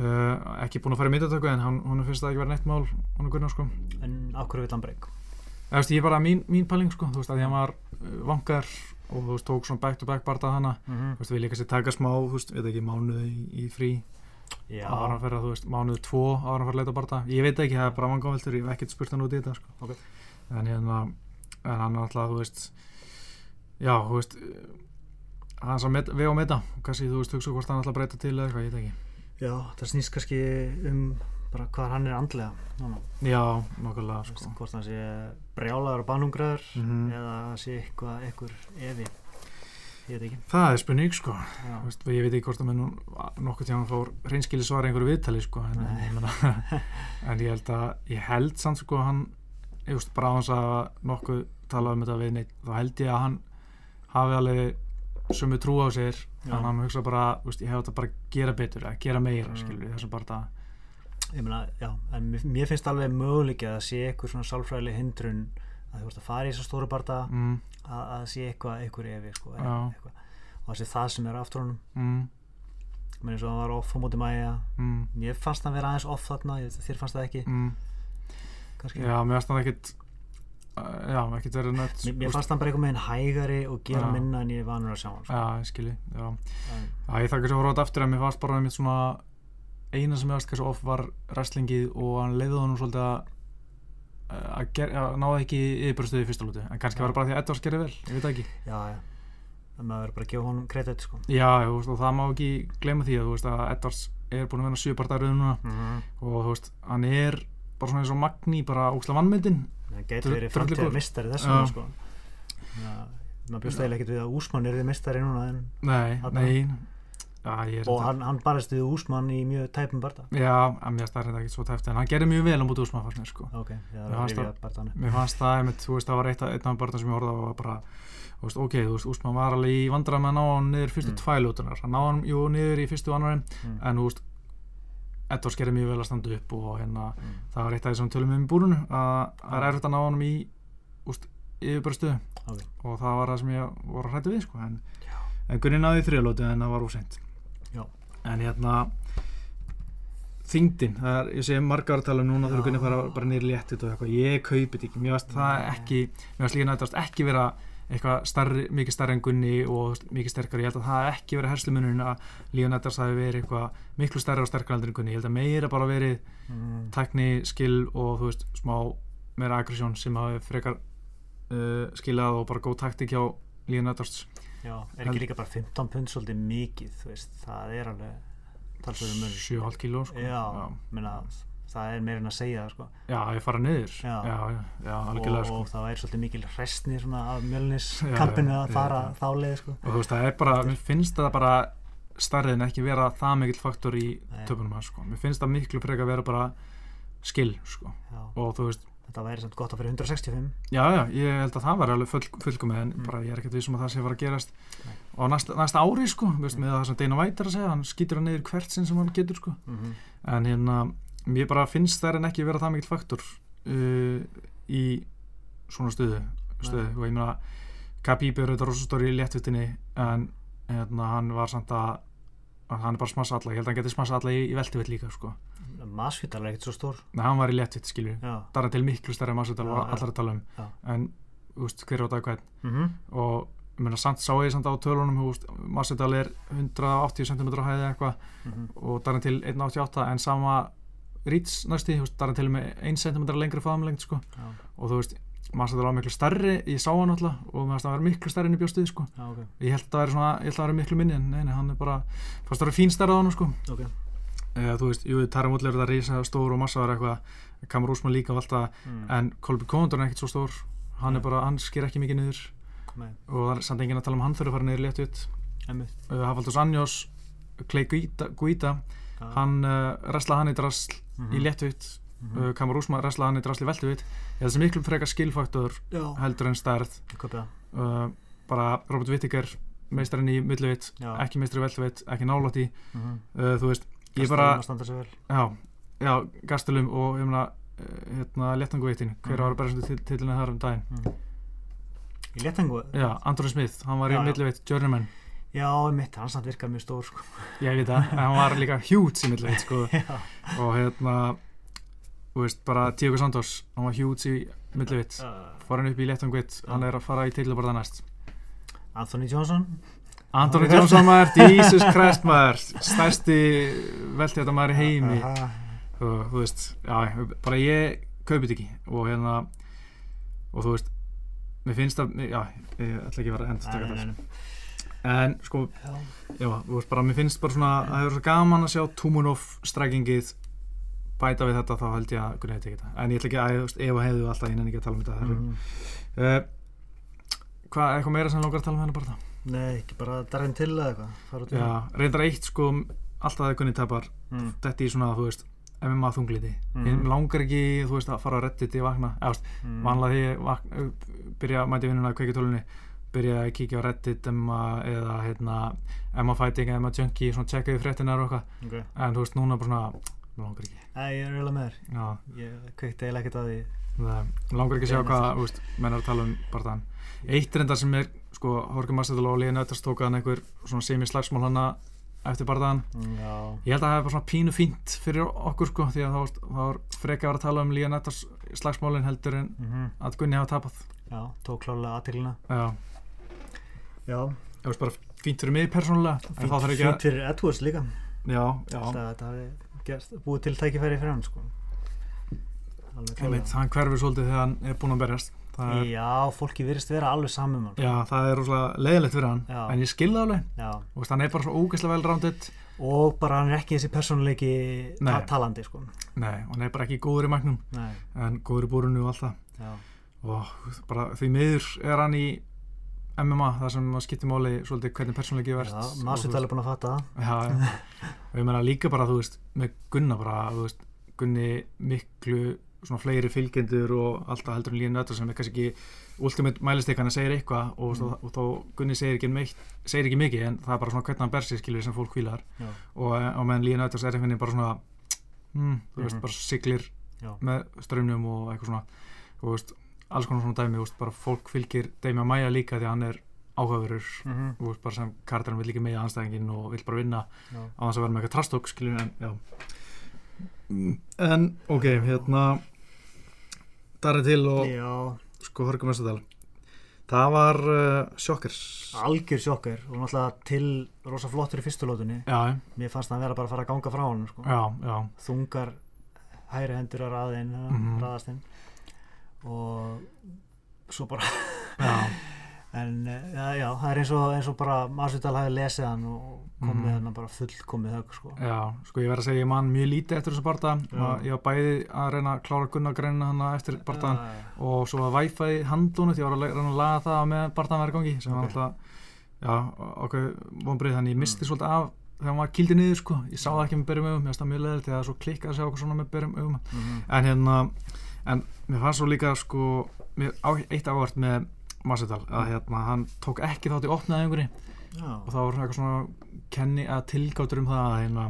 uh, ekki búin að fara í myndatöku en hann, hún finnst það ekki vera neitt mál hún er Gunnar, sko. En af hverju vill hann breyk? ég er bara mín, mín pæling, sko, þú veist, að að hann var uh, vangar og þú veist, tók svona back to back barða hana, Mm þú veist, við líka sér taka smá, þú veist, veit ekki, mánuð í, í frí. Já, ára hann að, þú veist, mánuð tvo ára hann fyrir að leita barða, ég veit ekki, það er bara vangaveltur, ég hef ekkert spurt hann út í þetta, sko. Ok. en hérna, en hann alltaf, þú veist já, þú veist hann er að vega og meta. Og kannski, þú veist, hugsa hvort hann ætla að breyta til eða eitthvað, ég veit ekki. Já, það snýst kannski um bara hvað hann er andlega. Núna. já, nokkulega, sko. hvort hann sé brjálaður og bannungraður Mhm. eða sé eitthvað, eitthvað evi ég veit ekki. Það er spurning, sko. Veist, ég veit ekki hvort að menn nokkuð tíma fór reynskili svara einhverju viðtali sko, en, en, ég meina, (laughs) en ég held að ég held samt sko hann ég veist, bara á hans að nokkuð talað um þetta við neitt, þá held ég að hann hafi alveg sömu trú á sér Já. en hann hugsa bara, veist, ég hef þetta bara að gera betur að gera meira, Mm. skilur þessum bara það ég meina, já, en mér, mér finnst alveg möguleik að sé eitthvað svona sálfræðileg hindrun að þú veist að fara í þessa stóru barða mm, að, að sé eitthvað, eitthvað evi sko, Já. eitthvað. og það sé það sem er aftur honum mm, menn eins og hann var off á móti mæja mm, mér fannst hann vera aðeins off þarna þér fannst það ekki mm. kannski já, mér finnst hann ekkit já, ekkit verið nött mér, fannst hann bara eitthvað með henn hægari og gera Já. minna en ég vanur að sjá hann sko. já, ég skilji, já en, Já, ég þakka svo róta aftur að mér fannst bara einmitt svona eina sem ég varst kannski off var wrestlingið og hann leiði honum svolítið að að náði ekki yfirbjörnstöðu í fyrsta lúti en kannski var það bara því að Edwards gerði vel, ég veit það ekki já, já en maður bara að gefa honum kredit sko. Já, veist, og það má ekki gleyma því að, veist, að Edwards er búin að vera sjöpartaröðu núna mm -hmm. og veist, hann er bara svona eins og Magni, bara óksla vannmyndin það getur verið góð. mistari þessum sko. ja, maður bjóst eiginlega ekkert við að Úsmann er þið mistari núna en, Nei, nei Já, og hann, hann barist við Úsmann í mjög tæpum barða Já, að mér stærði þetta ekki svo tæft en hann gerði mjög vel á mútu úsmann fannst mér sko ok, ég Mér er að það- barðan Mér fannst það, einmitt, þú veist, það var eitt, af- einn af barðan sem ég horfði á og var bara, veist, ok, þú veist, Úsmann var alveg í vandræð með að ná hann niður fyrstu Mm. tvælútunar, hann ná hann, jú, niður í fyrstu annarum, mm. en þú veist, Edwards gerði mjög vel að standa upp og hérna, mm. það var eitt af því sem við tölum um í búrunu, að það er erfitt að ná hann í, yfirbörstuðu ok, og það var það sem ég voru að hrættu við, sko, en, en Gunni náði í þriðlótu en það var óseint. En hérna, þyngdin, það er, ég segi margar að tala um núna þegar Gunni fara bara niður léttið og eitthvað, ég kaupi þetta ekki, mér varst það ekki, mér varst líka nættast ekki vera eitthvað starri, mikið starri en Gunni og mikið sterkari, ég held að það hafi ekki verið herslumunurinn að Líón Eddars hafi verið eitthvað miklu starri og sterkari heldur en Gunni, ég held að meira bara verið mm. tækni, skill og þú veist, smá meira aggression sem hafi frekar uh, skilað og bara góð taktik hjá Edwards já, er ekki líka bara 15 pund svolítið mikið, þú veist, það er alveg talsverður munur. 7,5 kíló sko. já, Meina, það er meira en að segja það, sko. já, ég fara niður Já. já, já, og, sko. og það er svolítið mikil restni af mjölniskampinu að fara já. þá leið sko. og þú veist, það er bara, mér finnst það bara starrið en ekki vera það mikill faktor í töpunum hans, sko. mér finnst það miklu freka að vera bara skill, sko og þú veist, þetta væri samt gott að fyrir 165 já, já, ég held að það var alveg full, fullkomið en Mm. bara ég er ekkert vissum að það sé að fara að gerast Nei. og næsta, næsta ári, sko, veist, Mm. með það sem White er að segja, hann skýtur hann niður hvert sinn sem hann getur, sko mm -hmm. en hérna, mér bara finnst það en ekki vera það mikill faktor uh, í svona stöðu, stöðu. og ég meina Khabib er auðvitað rosa stóri í léttvitinni en hérna, hann var samt að hann er bara smassa alla, ég held að hann geti smassa alla í, í veltivitt líka sko, Masvital er ekkert svo stór. En hann var í léttvitt skilju, það er til miklu stærri Já, og allar að tala um. Já. en, veist, hver er á dag hvern mm og ég meina, samt sá ég samt á tölunum, massutal er 180 cm hæði eitthvað. -hmm. og Darren til 1.88 en sama Ríts næsti, þú veist, Darren til með 1 cm lengri faðumlengt sko. Og þú veist, þetta var miklu stærri ég sá hann alltaf og maður þetta var miklu stærri en í bjóstuði sko, já, ok, ég held að það væri svona ég held að það væri miklu minni en nei, nei, hann er bara fannst það var fín stærri á hann sko. Ok. Eða þú veist, jú, Tarra Muller er það rísa stór og massaður eitthvað, Kamar Úsmann líka og allt það, mm. en Kolby Kondor er ekkert svo stór. Hann er Nei. bara, hann sker ekki mikið niður. Nei, og það er samt enginn að tala um hann þurfa að fara niður létt ut uh, Hafaldus Anjós Clay Guida, Guida Já. hann uh, wrestlaði hann í drasl Mhm. í léttuvitt Mhm. uh, Kamar Úsmann wrestlaði hann í drasl í veltuvitt ég held sem miklu frekar skilfaktor já, heldur en stærð. Uh, bara Robert Whittaker meistarinn í millivitt, Já. ekki meistari í veltuvitt ekki nálátt í, mm uh, þú veist ég bara, að standa sig vel. Já, já Gastelum og ég meina uh, hérna léttanguvittin, hver Mhm. var bara sem titlina þar um daginn? Mm. í letangu já, Anthony Smith, hann var í já. millivitt journeyman, já, einmitt, hann samt virkar mjög stór sko. ég veit það en hann var líka huge í millivitt sko. (laughs) Og hérna þú veist, bara Diego Santos hann var huge í millivitt uh, fór hann upp í léttangvitt, hann er að fara í tillabarða næst. Anthony Johnson? Anthony. Johnson maður, Jesus Christ maður. Stærsti veltjöta maður í heimi. Og þú veist, já, bara ég kaupi þetta ekki. Og hérna og þú veist, mér finnst það já, ég ætla ekki að vera að enda Nei, en sko, já. já, þú veist bara mér finnst bara svona, að það er svo gaman að sjá Tumunov strækingið bæta við þetta þá held ég að Gunni hefði tekið þetta en ég ætla ekki að, ef að hefðu alltaf nenni ekki að tala um þetta mm. Uh, hvað, eitthvað meira sem langar að tala um hennar bara það Nei, ekki bara darinn til eða eitthvað já, reyndar eitt sko alltaf að Gunni tapar mm. þetta í svona, þú veist, MMA þungliti Mhm. ég langar ekki, þú veist, að fara að reddit í vakna, eða, Mm. vanlega því ég vakna, byrja að mæti vinnuna að kveikja tölunni byrja að kíkja á reddit emma, eða hérna, Emma Fighting eða Emma Junkie, svona tjekka við fréttinar og eitthvað. Okay. en þú veist, núna bara svona langar ekki, Æ, ég er eiginlega með þér. Ég kveikti eiginlega ekkert að því. Það, langar ekki að sjá hvað, þú veist, menn er að tala um bara þann eitt reyndar sem er, sko, Horki Massadal og Líðan Öttars tók hann einhver svona semi-slagsmál hana eftir barðan Mm, Já, Ég held að það hefði bara svona pínu fínt fyrir okkur sko því að þá var- þá var frekar að vera að tala um Líðan Öttars slagsmálin heldur en mm að Gunni hafa tapað. Já tók klálega aðteglina Já, Já, það var bara fínt fyrir mig persónulega þarf fínt, ekki að fínt fyrir Edwards líka. Já, já, Það gerst, búið til tækifæri fyrir hann sko. Einmitt, klálega. Hann hverfur svolítið þegar hann er búinn að berjast. Er, Já, fólki virðist vera alveg saman um hann. Já, það er rosalega leiðilegt fyrir hann Já. en ég skilða alveg, veist, hann er bara svo ógeðslega vel rándið og bara hann er ekki þessi persónuleiki ta talandi sko. Nei, hann er bara ekki góður í magnum Nei, en góður í búrunu og allt það. Og bara því miður er hann í MMA, það sem skiptir máli svolítið hvernig persónleiki verðst já Masvidal er búin að fatta Já, já. (laughs) og ég meina líka bara, þú veist, með Gunna bara, þú veist, Gunni miklu svona fleiri fylgjendur og alltaf heldur en líðin öll sem er kannski ekki ultimate mælistikana segir eitthvað og, mm. og, þá Gunni segir ekki, meitt, segir ekki mikið en það er bara svona hvernig hann ber sig skilur sem fólk hvílar Já, og, og meðan líðin öll er einhvern veginn bara svona mm, þú veist, Mhm. bara siglir já, með strömmnum og eitthvað svona og þú veist, alls konar svona dæmi, veist, bara fólk fylgir Demi Maja líka því að hann er áhugaverur mm þú veist, bara sem karakterinn vil líka með anstæðingin og vil bara vinna já. á þess að vera með eitthvað trastók skiljum en já. Mm, en ok, hérna það er til og já. sko Hörgum Vestadal það var uh, sjokkers. Algjör sjokkar og náttúrulega til rosa flottur í fyrstu lótunni já, mér fannst hann vera bara að fara að ganga frá hann sko. já, já, þungar hæri hendur að raða inn Mhm. raðast inn og svo bara (laughs) en eh, já, já, það er eins og, eins og bara Masvidal hafi lesið hann og komið Mhm. hann bara fullkomið högg sko. Já, sko ég verð að segja, ég man mjög lítið eftir þessu Já. ég var bæði að reyna að klára Gunnar greina hann eftir barðan Já, og svo var Wi-Fi handlónut, ég var að reyna að laga það með barðan væri í gangi sem var Ok. alltaf, já, okkur vonbrið þannig ég misti svolítið af þegar hann var kýldi niður sko, ég sá það ekki með byrjum augum, mér finnst það mjög leðilegt þegar það svo klikkað að sjá okkur svona með byrjum augum mhm. en hérna, en mér fannst svo líka sko, á, eitt ávart með Masvidal, að hérna hann tók ekki þátt í opnaðingunni já, og það var eitthvað svona kenni að tilgáttur um það að hérna,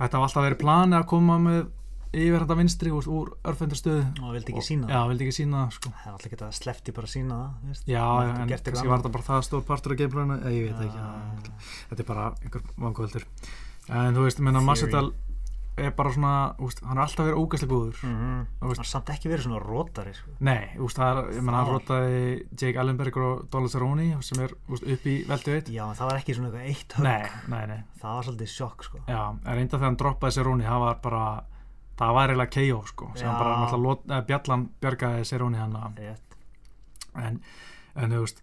þetta var alltaf verið plani að koma með yfir þetta vinstri úr, úr örfendur stöðu og vildi ekki sína já, vildi ekki sína það sko. það er alltaf ekki að slefti bara sína það já, en kannski var þetta bara það stór partur af gameplanu ég, veit ekki, þetta er bara einhver vangvöldur en þú veist, menna Theory. Er bara svona, úst, hann er alltaf verið ógæslega góður. Mhm. Þú veist- hann er samt ekki verið svona rótari sko. nei, úst, það er, ég menna hann Það- rótaði Jake Ellenberger og Donald Cerrone sem er úst, upp í veldu veit já, það var ekki svona eitthvað eitt högg. Nei, nei, nei. Það var svolítið sjokk sko. Já, en reynda þegar hann droppaði Seróni það var bara, það var eiginlega KO sko, sem bara náttúrulega eh, Bjallan bjargaði Seróni hann að- en, en þú veist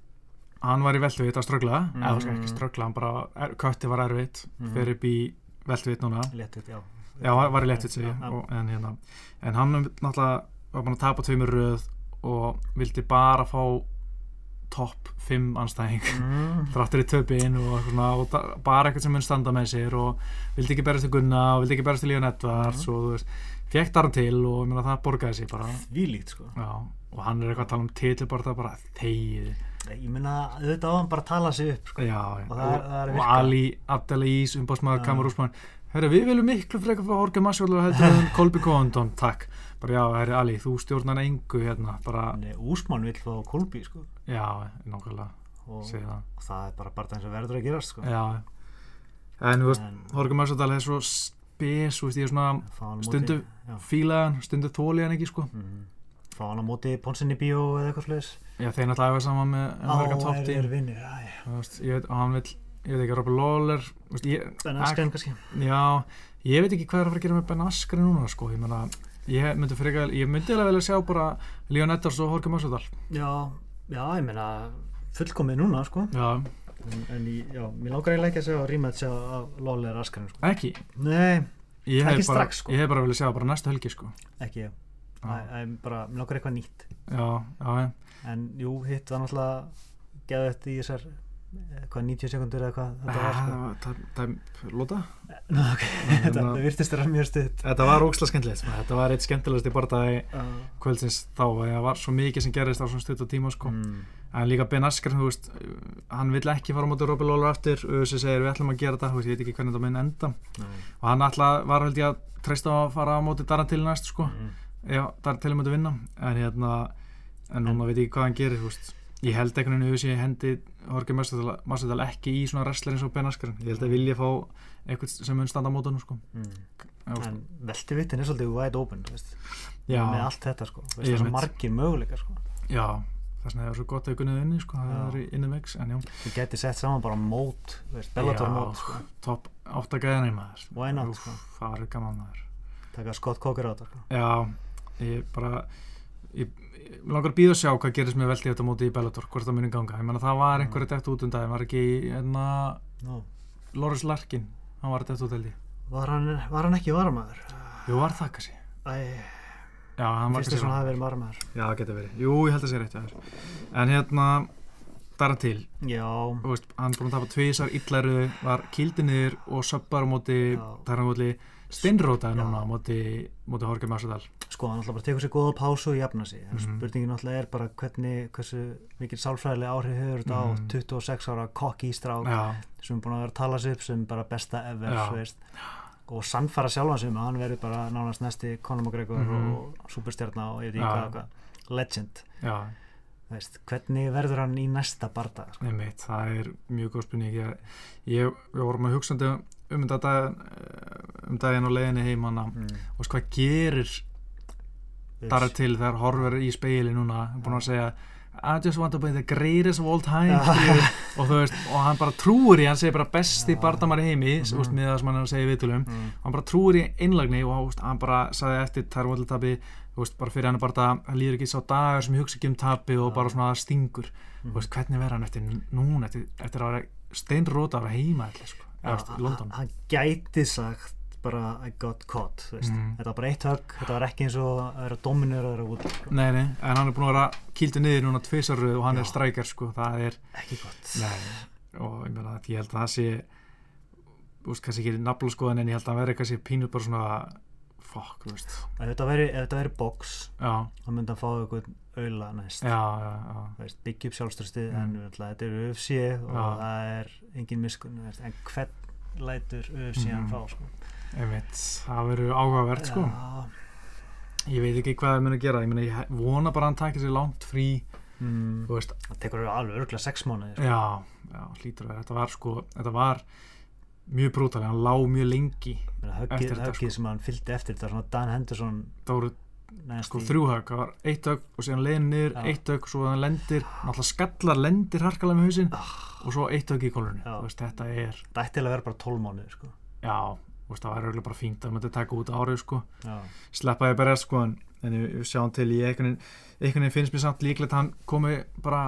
hann var í veltuvit að ströggla. Mhm. eða þú veist ekki ströggla, hann bara kötti var erfitt Mhm. fyrir upp í veltuvit núna. Léttut, já já, var, ég, Já, já. og, en, hérna, en hann náttúrulega var bara að tapa tveimur röð og vildi bara fá topp 5 anstæðing Mm. (laughs) þráttur í töpin og, svona, og bara eitthvað sem mun standa með sér og vildi ekki berast til Gunna og vildi ekki berast til Líon Edvards Mhm. og þú veist, fekk þar hann til og meina, það borgaði sér bara Þvílíkt sko já, og hann er eitthvað að tala um titilbarta bara þegið Ég meina, auðvitað á hann bara að tala sig upp sko. já. Og það er- það er og virka. Ali Abdelais, umbásmaður Já. Herru, við viljum miklu frekar frá Jorge Masvidal heldur en Kolby Covington, takk. Bara já, herri Ali, þú stjórnar engu hérna, bara, Nei, Úsmann vill fá Kolby sko. já, nákvæmlega. Og, segi það, það er bara bara eins og verður að gerast sko. já. En þú veist, Jorge Masvidal er svo spes, þú veist, ég er svona á Stundu- fílaðan, stundu þóli hann ekki sko. Mhm. Fá hann á móti Ponsinni Bíó eða eitthvað sluðis já, þeir náttúrulega æfa saman með Top er, er vinnir æ, Þú veist, ég veit, og hann vill ég veit ekki, Robert Lawler Ben Askren kannski. Já, ég veit ekki hvað er að fara að gera með Ben Askren núna sko, ég meina ég myndi, frekar, ég myndi alveg velja sjá bara Leon Edwards og Jorge Masvidal. Já, já, ég meina fullkomið núna sko. Já, en, en ég, já, mér langar eiginlega ekki að segja rematch af Lawler Askren sko. Ekki? Nei, ég Ekki bara, strax, sko. ég hef bara velja sjá bara næstu helgi sko. Ekki ég Já. Það er bara, mér langar eitthvað nýtt. Já, já, já, En jú, hitt var náttúrulega geðið eftir í þessar hvað, 90 sekundur eða hvað þetta var sko? Ah, það, það, lóta (laughs) þetta hérna- það virtist þér mjög stutt. Þetta var óksla skemmtilegt sko. þetta var eitt skemmtilegast í barndagi uh, kvöldsins þá, það var svo mikið sem gerist á svona stutt og tíma sko. Mm, en líka Ben Askren, þú veist hann vill ekki fara á móti Robert Lawler aftur. Þessi segir við ætlum að gera þetta, ég veit ekki hvernig þetta mun enda. Nei, og hann alltaf var held ég að treysta að fara á móti Darantil næst sko, mm, já, Darantil múti vinna. En hérna, en núna veit ég ekki hvað hann gerir, ég held einhvern veginn Jorge Masvidal ekki í svona wrestler eins og Ben Askren, ég held að vilja fá eitthvað sem mun standa á mótunum sko. Mm. Veist, En veltivittin er svolítið wide open með allt þetta sko. Það er margir möguleikar sko. Já, vegna er svo gott að gunnið inni sko, það er í inni já. Þú geti sett saman bara mót Bellator mót sko. topp átta gæðanir maður. Why not, Úff, sko? það er gaman maður. Taka Scott Coker á þetta sko. Já, ég bara ég, langar að býða að sjá hvað gerist með veldi þetta móti í Bellator, hvort það muni ganga. Ég menna það var einhverju dætt út um daginn. Var ekki enna Nú, Loris Larkin hann var dætt út held ég. Var, hann, var hann ekki varmaður? Jú, var það kannski. Já, hann var kannski varmaður Já, það getur verið, jú, ég held að sé rétt. En hérna, dara til. Veist, hann búin að tapa tvísar illæru, var kýldi niður og söpbar á móti, móti steinrótaði núna á móti, móti Jorge Masvidal. Sko hann alltaf bara tekur sér góða pásu og jafna sig. En Mhm. spurningin alltaf er bara hvernig hversu mikil sálfræðilega áhrif hefur þetta á Mhm. 26 ára kokki strák Já, sem er búin að vera að tala sig upp sem bara besta ever og sannfara sjálfan sig um hann verður bara nánast næsti Conor McGregor Mhm. og superstjarna og ég veit ekki hvað, legend. Já, veist, hvernig verður hann í næsta barda sko? Það er mjög góð spurning. Ég, ég, við vorum að hugsa um, um, þetta dag, um daginn á leiðinni heim hana, mm. og hvað gerir þar til þegar horfur í speili núna, búin að segja I just want to be the greatest of all time skilur, og þú veist, og hann bara trúur í hann segir bara besti Já. bardamari heimi mm. -hmm. með það sem hann segja í viðtölum mm. hann bara trúir í einlagni og veist, hann bara sagði eftir tærvöldtabi bara fyrir hann bara hann líður ekki sá dagar sem hugsa ekki um tapi og bara svona stingur Mhm. þú veist, hvernig verður hann eftir núna eftir, eftir að vera steinróta að vera heima allir, sko, eða, veist, í London hann gæti sagt bara I got caught. Mhm. þetta var bara eitt högg, þetta var ekki eins og að vera dominur að vera út sko. Nei, nei, en hann er búin að vera kýldu niður núna tvisaröð og hann Já. er strækjar sko, það er, ekki gott nei, og ég meina ég held að það sé, veist, kannski ekki nafla skoðan en ég held að hann veri kannski pínu bara svona, fuck, þú veist, ef þetta væri box já, þá myndi hann fá eitthvað auðla næst byggja upp sjálfströstið Mm. en þetta er UFC og Já. það er engin miskun en hvern lætur UFC hann Mhm. fá sko. Einmitt, það verður áhugavert sko, Já. ég veit ekki hvað það mun að gera, ég meina, ég vona bara að hann takir sér langt frí, mm, það tekur alveg örgulega sex mánuði sko. já, já, hlýtur að vera, þetta var sko, þetta var mjög brútal, hann lá mjög lengi, höggið, þetta, sko. sem hann fylgdi eftir þetta var svona Dan Henderson það voru sko í- þrjú högg, það var eitt högg og síðan Já. eitt högg svo hann lendir, náttúrulega skallar lendir harkalega með hausinn Ah, og svo eitt högg í veist, þetta er það ætti að vera bara 12 mánuði sko. já, veist, það var auðvitað bara fínt að maður taka út árið, sko, Já. sleppa ég bara sko, en, en við sjáum til í einhvern veginn finnst mér samt líklegt að hann komi bara,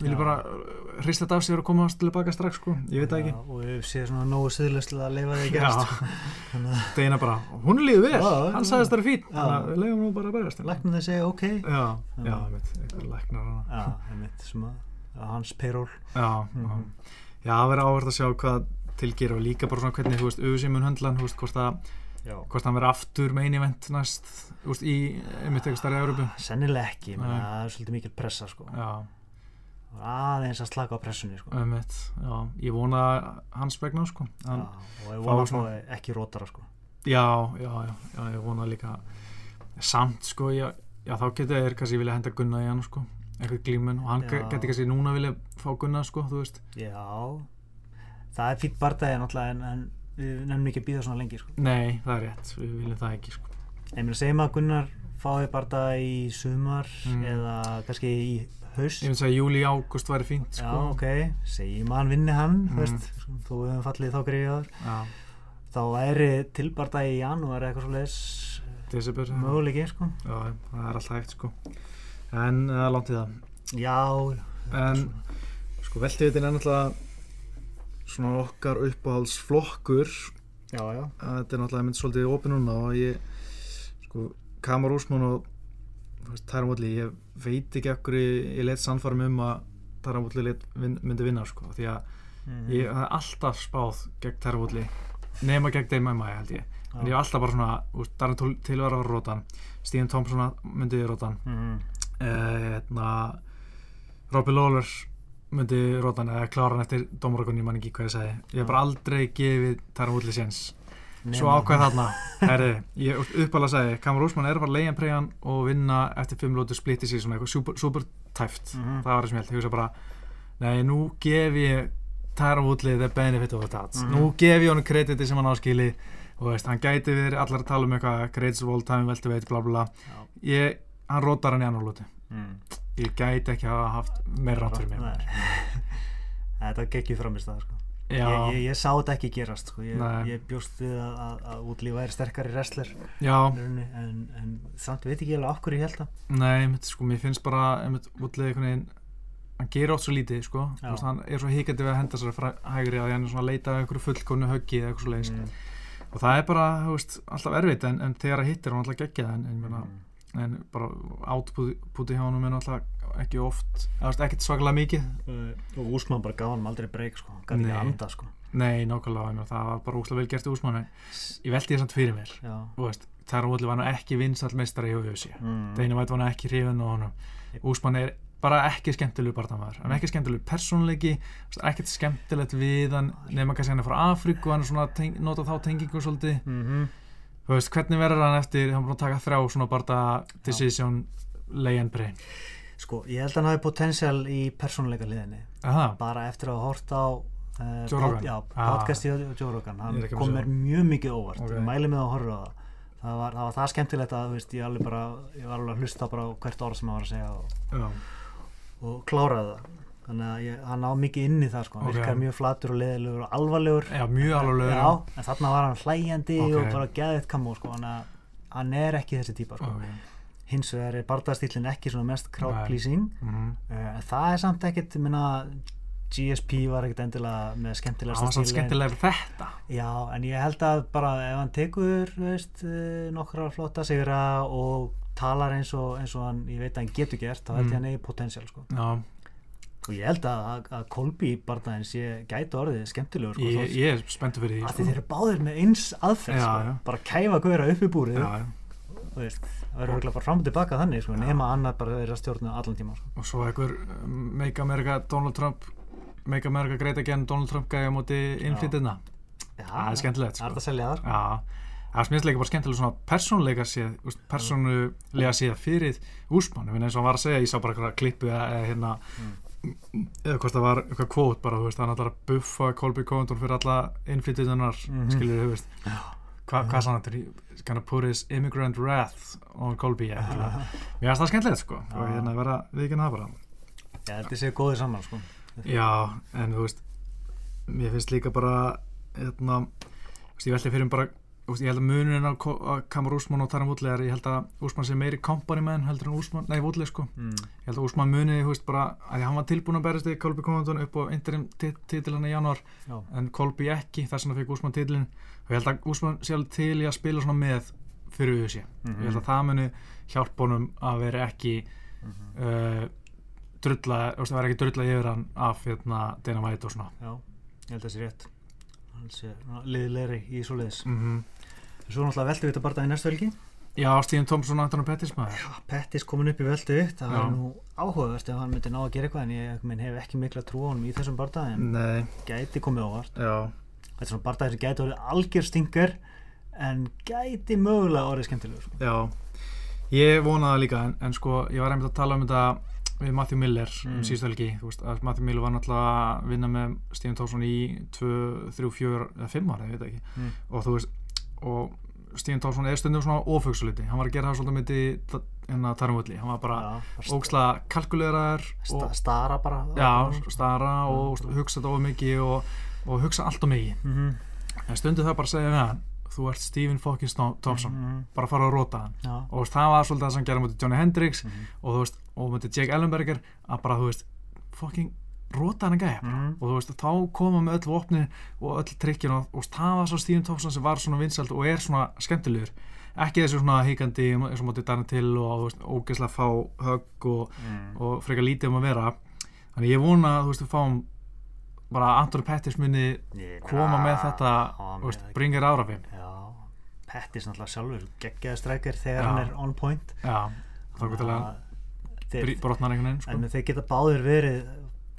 vilja bara uh, hrista þetta af sig og koma hans tilbaka strax, sko, ég veit það ekki og við séum svona nógu siðlöslega að leifa því að (laughs) gerast sko. (laughs) þannig að Deina bara, hún er lífið vel, hann sagðist það er Já. þannig að við leiðum nú bara að berjast læknum þeir segja ok Já, já, Já. einmitt, eitthvað læknar hana já, einmitt, sem að, hans payroll Já, Mhm. já, já, það verður áhverð að sjá hvað tilgera og líka bara svona hvernig, þú veist, auðvitað mun höndlan, þú veist, hvort að já. hvort hann verður aftur main event næst þú veist, í einmitt eitthvað starri Európu sennilega ekki, menn Nei. það er svolítið mikil pressa sko. Já, aðeins að slaka á pressunni sko. já, ég vona hans vegna, sko já, hann, og ég vona að svona- ekki rótara sko. já, já, já, já, ég vona líka samt, sko, já, já þá getur þeir kannski vilja henda Gunna í hann, sko eitthvað glímun og hann Já. getur kannski núna vilja fá Gunna, sko, þú veist já það er fýtt bardagi náttúrulega en, en við nefnum ekki að býða svona lengi sko. Nei, það er rétt, við viljum það ekki, sko ég meina segjum að Gunnar fái bardaga í sumar Mm. eða kannski í haust Ég myndi að júli águst væri fínt, já, sko ok, segjum að hann vinni hann Mm. þú höfum fallið þá greið áður Já, þá væri tilbardagi í janúar eitthvað svo leiðis desember já. möguleiki sko. Já, það er alltaf hægt sko En langt í það já, En sko veltivitin er náttúrulega svona okkar uppáhaldsflokkur. Já, já. Þetta er náttúrulega mynd svolítið opið núna og ég sko Kamar Úsmann og Tæram Volli, ég veit ekki okkur ég, leitt sannfærum um að Tæram Volli vin, myndi vinna sko því að Mhm. ég hef alltaf spáð gegn Tæram Volli nema gegn Dave Mæmæ held ég. En ég hef alltaf bara svona, úst, Darren Tilvar var rótan Stíðan Thompson myndi rótan Mhm. eh, hérna Robbie Lawler myndi rótan eða klára hann eftir dómarakunni, ég man ekki hvað ég segi ég hef bara aldrei gefið Tæra Woodley séns. Svo ákveð þarna (laughs) herri, ég uppála að segja, Kamar Úsmann er bara leiðan preyjan og vinna eftir fimm lótu splitti sig svona eitthvað super, super tæft. Mhm. það var það sem ég held, ég hugsa bara nei, nú gef ég Tæra Woodley the benefit of the doubt. Mhm. nú gef ég honum krediti sem hann áskili og veist, hann gæti verið allar að tala um eitthvað greats of all time, veltu veit, bla bla ég, hann rótar hann í annar lótu. Mm. Ég gæti ekki hafa haft meira rátt fyrir mér (laughs) þetta geggjur framist það sko. ég, ég, ég sá þetta ekki gerast sko. ég, ég bjóst við að, að, að útlíf væri sterkari wrestler en, en samt veit ekki alveg okkur ég held það nei, einmitt, sko, mér finnst bara veginn hann gerir oft svo lítið, sko veist, hann er svo híkandi við að henda sér hægri að hann er svona að leita að einhverju fullkonu höggi eða eitthvað svo leiðis Mm. og það er bara, veist, alltaf erfitt en, en þegar það hittir hann alltaf geggjað en, en, mm. Mm. En bara átpúti hjá hann er alltaf ekki oft ekkert svakalega mikið. Og Úsmann bara gaf hann aldrei breyk sko. hann gæti ekki að anda sko. nei, nákvæmlega, það var bara úslega vel gert í úsmann ég velti því samt fyrir mér. Þú veist, Tæra Woodley var nú ekki vinsall meistari í UFC mm. Deina White var nú ekki hrifin og honum. Úsmann er bara ekki skemmtilegu barndamæður hann er ekki skemmtilegu persónleiki ekkert skemmtilegt við hann nema kannski hann er frá Afríku hann er svona nota þá tengingu svolítið. Mm -hmm. Þú veist, hvernig verður hann eftir hann er búin að taka þrjá svona barnda decision lay and brain sko, ég held að hann hafi potensial í persónuleika hliðinni Aha, bara eftir að hafa hort á uh, Rogan? já, Ah. podcasti á Joe Rogan. Ég hann kom mér mjög mikið óvart. Ok. ég mæli með að horfa á það. Það var, það var það skemmtilegt að þú veist, ég, alveg bara, ég var alveg að hlusta bara á hvert orð sem hann var að segja og, og kláraði það þannig að ég, hann á mikið inn í það sko. hann Ok. virkar mjög flatur og leðilegur og alvarlegur Já, mjög alveg já, en þarna var hann hlæjandi Ok. og bara geðið kamó sko. hann, hann er ekki þessi típa sko. Ok. hins vegar er barndastílinn ekki svona mest Nei. pleasing Mhm. uh, en það er samt ekkit minna, GSP var ekkit endilega með skemmtilegasta Það var samt stíl en- skemmtilega þetta Já, en ég held að bara ef hann tekur veist, eh, nokkra flotta sigra og talar eins og, eins og hann, ég veit að hann getur gert þá held ég Mm. hann eigi potential sko. Já, og ég held að, að, Kolby barndaginn sé gæti orðið skemmtilegur sko, ég, ég er spenntur fyrir því að sko. þeir eru báðir með eins aðferð Já, sko. já. bara kæfa guðra upp í búrið Já, já. þú veist, það verður örugglega bara fram og tilbaka þannig sko, nema annar bara verið að stjórna allan tíma sko. og svo einhver um, Make America Donald Trump Make America Great Again Donald Trump móti innflyttina Já, Það er skemmtilegt, Það er sko. að selja þar Já, það er smiðslega bara skemmtilega svona persónuleika séð, persónulega séð fyrir úsmann, eins og hann var að segja ég sá bara klippu eða, eða hérna eða hvort það var eitthvað kvót bara, þú veist, hann ætlar að buffa Colby Covington fyrir alla innflytitunar mm skilur þú veist. Hva, hvað sann þetta, He's gonna put his immigrant wrath on Colby (laughs) mér finnst það skemmtilegt sko og hérna vera við ekki það bara. Já, þetta sé góðir saman sko. Já, en þú veist mér finnst líka bara hérna, ég veldi fyrir mér bara ég held að munin á Kamar Úsmann og Taran Woodley er, ég held að Úsmann sé meiri company man heldur en Úsmann, nei Woodley sko. Mm. ég held að Úsmann muni, þú veist, bara að hann var tilbúin að berast í Kolby Covington upp á interim hann í januar Já, en Kolby ekki, þess vegna fikk Úsmann titilin og ég held að Úsmann sé alveg til í að spila svona með fyrir auðvitað Mhm. ég held að það muni hjálpa honum að vera ekki Mhm. uh, drulla, þú veist, að vera ekki drulla yfir hann af hérna, Dana White og svona. Já, ég held að það sé rétt. Hann sé liðilegri í svo leiðis mm Svo náttúrulega veltu við þetta bara í næstu helgi. Já, Stíðan Thompson og Antonio Pettis maður. Já, Pettis komin upp í veltu það Já. var nú áhugavert ef hann myndi ná að gera eitthvað en ég minn, hef ekki mikla trú á honum í þessum bardaði en Nei, gæti komið óvart. Já. Þetta er svona bardaði sem gæti orðið algjör stingur en gæti mögulega orðið skemmtilegur sko. Já, ég vonaði það líka en, en sko, ég var einmitt að tala um þetta við Matthew Miller um Mm. síðustu helgi. Þú veist, að Matthew Miller var náttúrulega að vinna með Stíðan Thompson í 2, 3, 4 eða 5 ára, ég veit ekki. Mm. og þú veist, og Stíðan Thompson er stundum svona ofugsuliti, hann var að gera það svolítið myndi hérna Tarum Woodley, hann var bara Já, bara ógsla kalkuleraðar sta, og stara bara já, stara og mm. hugsa þetta of mikið og, og hugsa allt of mikið mm -hmm. en stundum það bara að segja við hann þú ert Stephen fucking Sto- Thompson Mhm. bara fara að róta hann og það var svolítið það sem gerði mútið Johnny Hendricks Mhm. og þú veist, og mútið Jake Ellenberger að bara, þú veist, fucking róta hann að gæja. Mhm. og þú veist, þá koma með öll vopnin og öll trikkin og, og það var svo Stephen Thompson sem var svona vinsalt og er svona skemmtilegur ekki þessu svona híkandi eins og mútið Darren Till og veist, ógeðslega fá högg og, Mm. og frekar lítið um að vera þannig ég vona að þú veist, við fáum bara Anthony Pettis muni Ég- koma með þetta hann þú veist, með- bring it out of him Já, Pettis náttúrulega sjálfur geggjaði strækir þegar Já. hann er on point já, þá getur það brotnar einhvern veginn sko. en þeir geta báðir verið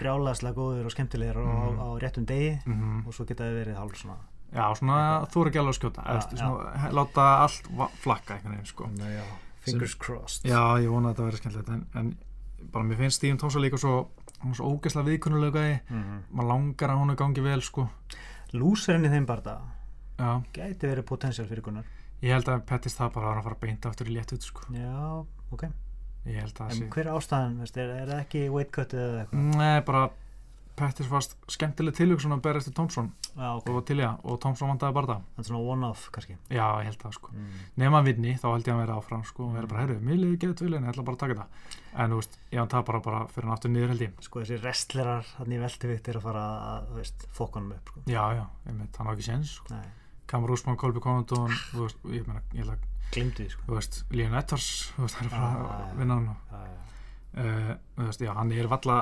brjálaslega góðir og skemmtilegir á, Mhm. á réttum degi Mhm. og svo geta þeir verið hálf svona Já, svona þú eru ekki alveg að skjóta Já, eða, svona, láta allt flakka einhvern veginn sko. já, fingers crossed Já, ég vona að þetta verði skemmtilegt en, en bara mér finnst Stephen Thompson líka svo hún er svo ógeðslega viðkunnulega mm maður langar að hún gangi vel sko. lúserinn í þeim barða gæti verið potensial fyrir Gunnar ég held að Pettis það bara var að fara beint aftur í léttut sko. já, ok ég held að það sé hver er ástæðan, veist, er, er það ekki weight cut eða eitthvað? Nei, bara Pettis fast skemmtileg tilhugsun að bera eftir Thompson. Já, ok, og til ég og Thompson vandaði bara það. Það er svona one off kannski. Já, ég held það sko. Mm. nema hann vinni, þá held ég að verði áfram sko, og verði bara, herru, mér liði geðt vel en ég ætla bara að taka þetta en þú veist, ég hann tapar bara fyrir aftur niður held ég. Sko þessi wrestlerar hann í veltuvitt er að fara að, þú veist, fokkanum upp sko. já, já, einmitt, hann á ekki séns sko. Nei, Kamar Úsmann, Kolby veist, ég meina, ég glimtu því sko þú veist, það er bara Já, já, að já. vinna hann já, já. uh, þú veist, já, hann er valla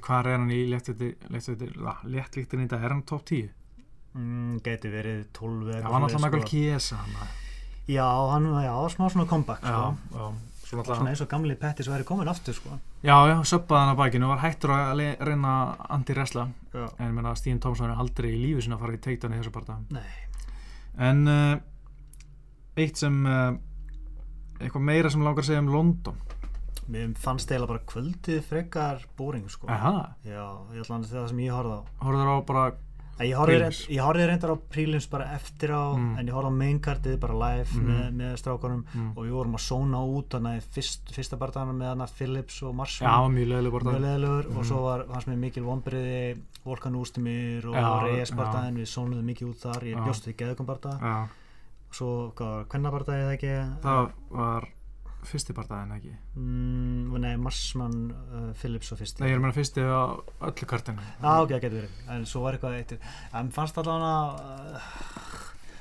hvað er hann í léttlíktin í dag, er hann top 10? Mm, gæti verið 12 eða eitthvað hann alltaf Michael sko. Kiesa hann, já, hann, já, smá svona comeback já, sko. já, svona svona eins og gamli Pettis væri komin aftur sko. já, já, söppaði hann að bakinu og var hættur að reyna anti-resla já. en ég meina, Stíðan Thompson er aldrei í lífi sinna að fara í teiktan í þessu parta nei, En uh, eitt sem uh, eitthvað meira sem langar að segja um London. Mér fannst eiginlega bara kvöldið frekar boring sko. Aha, já, ég ætla hann það sem ég horfði á. Horfður á bara Ég horfði reyndar á prelims bara eftir á Mm. en ég horfði á maincardið bara live Mhm. með, með strákunum Mm. og við vorum að sóna út þannig fyrst, fyrsta barndagana með hana Phillips og Já, Marsman var mjög það. leðilegur og Mhm. svo var hans með mikil vonbriði Volkan Ústumir og Já, Reyes já. barndaginn við sónuðum mikið út þar ég Já. bjóst við geðugum barndag Já, svo hvað var kvennabardagið ekki það var fyrsti partæðin ekki. mm, nei Marsman uh, Phillips og fyrsti Nei, ég er meina fyrsti á öllu kartinu. Já, ok, það getur verið, en svo var eitthvað eitt, en fannst allavega uh,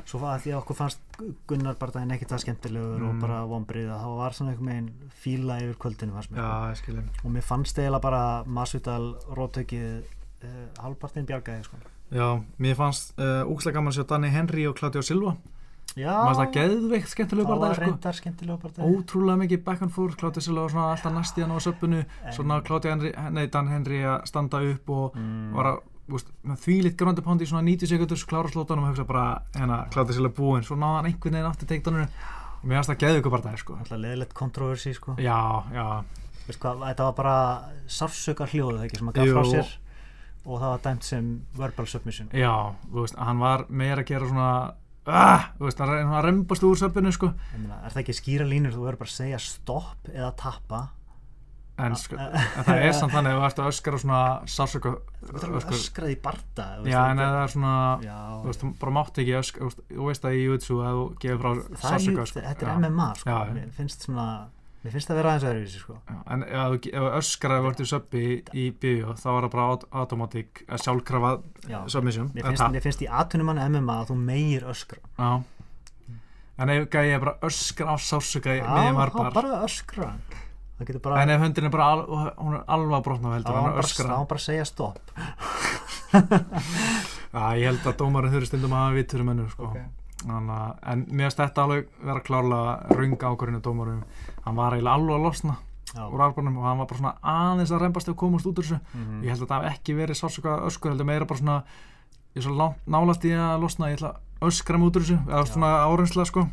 svo var því að okkur fannst Gunnar bardaginn ekki það skemmtilegur og Mm. bara vonbrið að það var svona einhvern veginn fíla yfir kvöldinu fannst mér Já, ég skilji. og mér fannst eiginlega bara Masvidal rótökið uh, halvpartinn bjargaði sko. Já, mér fannst uh, úkslega gaman að sjá Danny Henry og Claudio Silva. Fannst það geðveikt skemmtilegu það var sko. reyndar skemmtilegur bardaginn Ótrúlega mikið back and forth, Claudio Silva var svona alltaf næst í hann á söpunu, svona Claudio Henry, nei, Dan Henry að standa upp og mm, var að, úst, með þvílitt gröndu pondi í svona 90 sekundur, klára slótanum og hugsa bara, hérna, Claudio Silva búinn, svo náða hann einhvern veginn aftur teikdáninu og mér fannst það geðveiku partæði, sko. alltaf leðilegt kontroversi sko. Já, já, Veist hvað, þetta var bara sársöka hljóð ekki sem að gaf frá sér. Og það var dæmt sem verbal submission. Já, veist, hann var meira að gera svona, ah, þú veist, hann hann rembast úr söpunu, sko, Ég meina, er það ekki skýra línur, þú verður bara að segja stopp eða tappa en, sko, en það er samt þannig að þú ert að öskara svona sársöka, þú verður að öskrað í barda já, en það er svona, já, þú veist, þú bara mátt ekki ösk, þú veist, að í jutsu að þú gefur frá það er, jú- sko. þetta er. MMA sko. Finnst svona mér finnst það vera aðeins öðruvísi sko. Já, en ef þú öskrar að í söppi í bíó þá er það bara aut- automatic eh, sjálfkrafa Já. submission mér, finnst, mér finnst í atvinnumann MMA að þú meir öskra Já. en ef gæði ég bara öskra á Já, með þá marbar bara öskra það getur bara en ef höndin er bara al, hún er alveg að brotna þá heldur á hann hann að bara, öskra þá á hann bara að segja stopp (laughs) Já, ég held að dómarinn þurfi stundum að hafa vitur um ennur sko. Ok. Að- en mér finnst þetta alveg vera klárlega runga ákvörðinu dómarum hann var eiginlega alveg að losna Já. úr albarnum og hann var bara svona aðeins að reymbast og komast út úr þessu. Mhm. ég held að það hef ekki verið sársöka öskur heldur meira bara svona ég er svo nálast í að losna ég ætla að öskra mig út úr þessu eða svona árensla sko.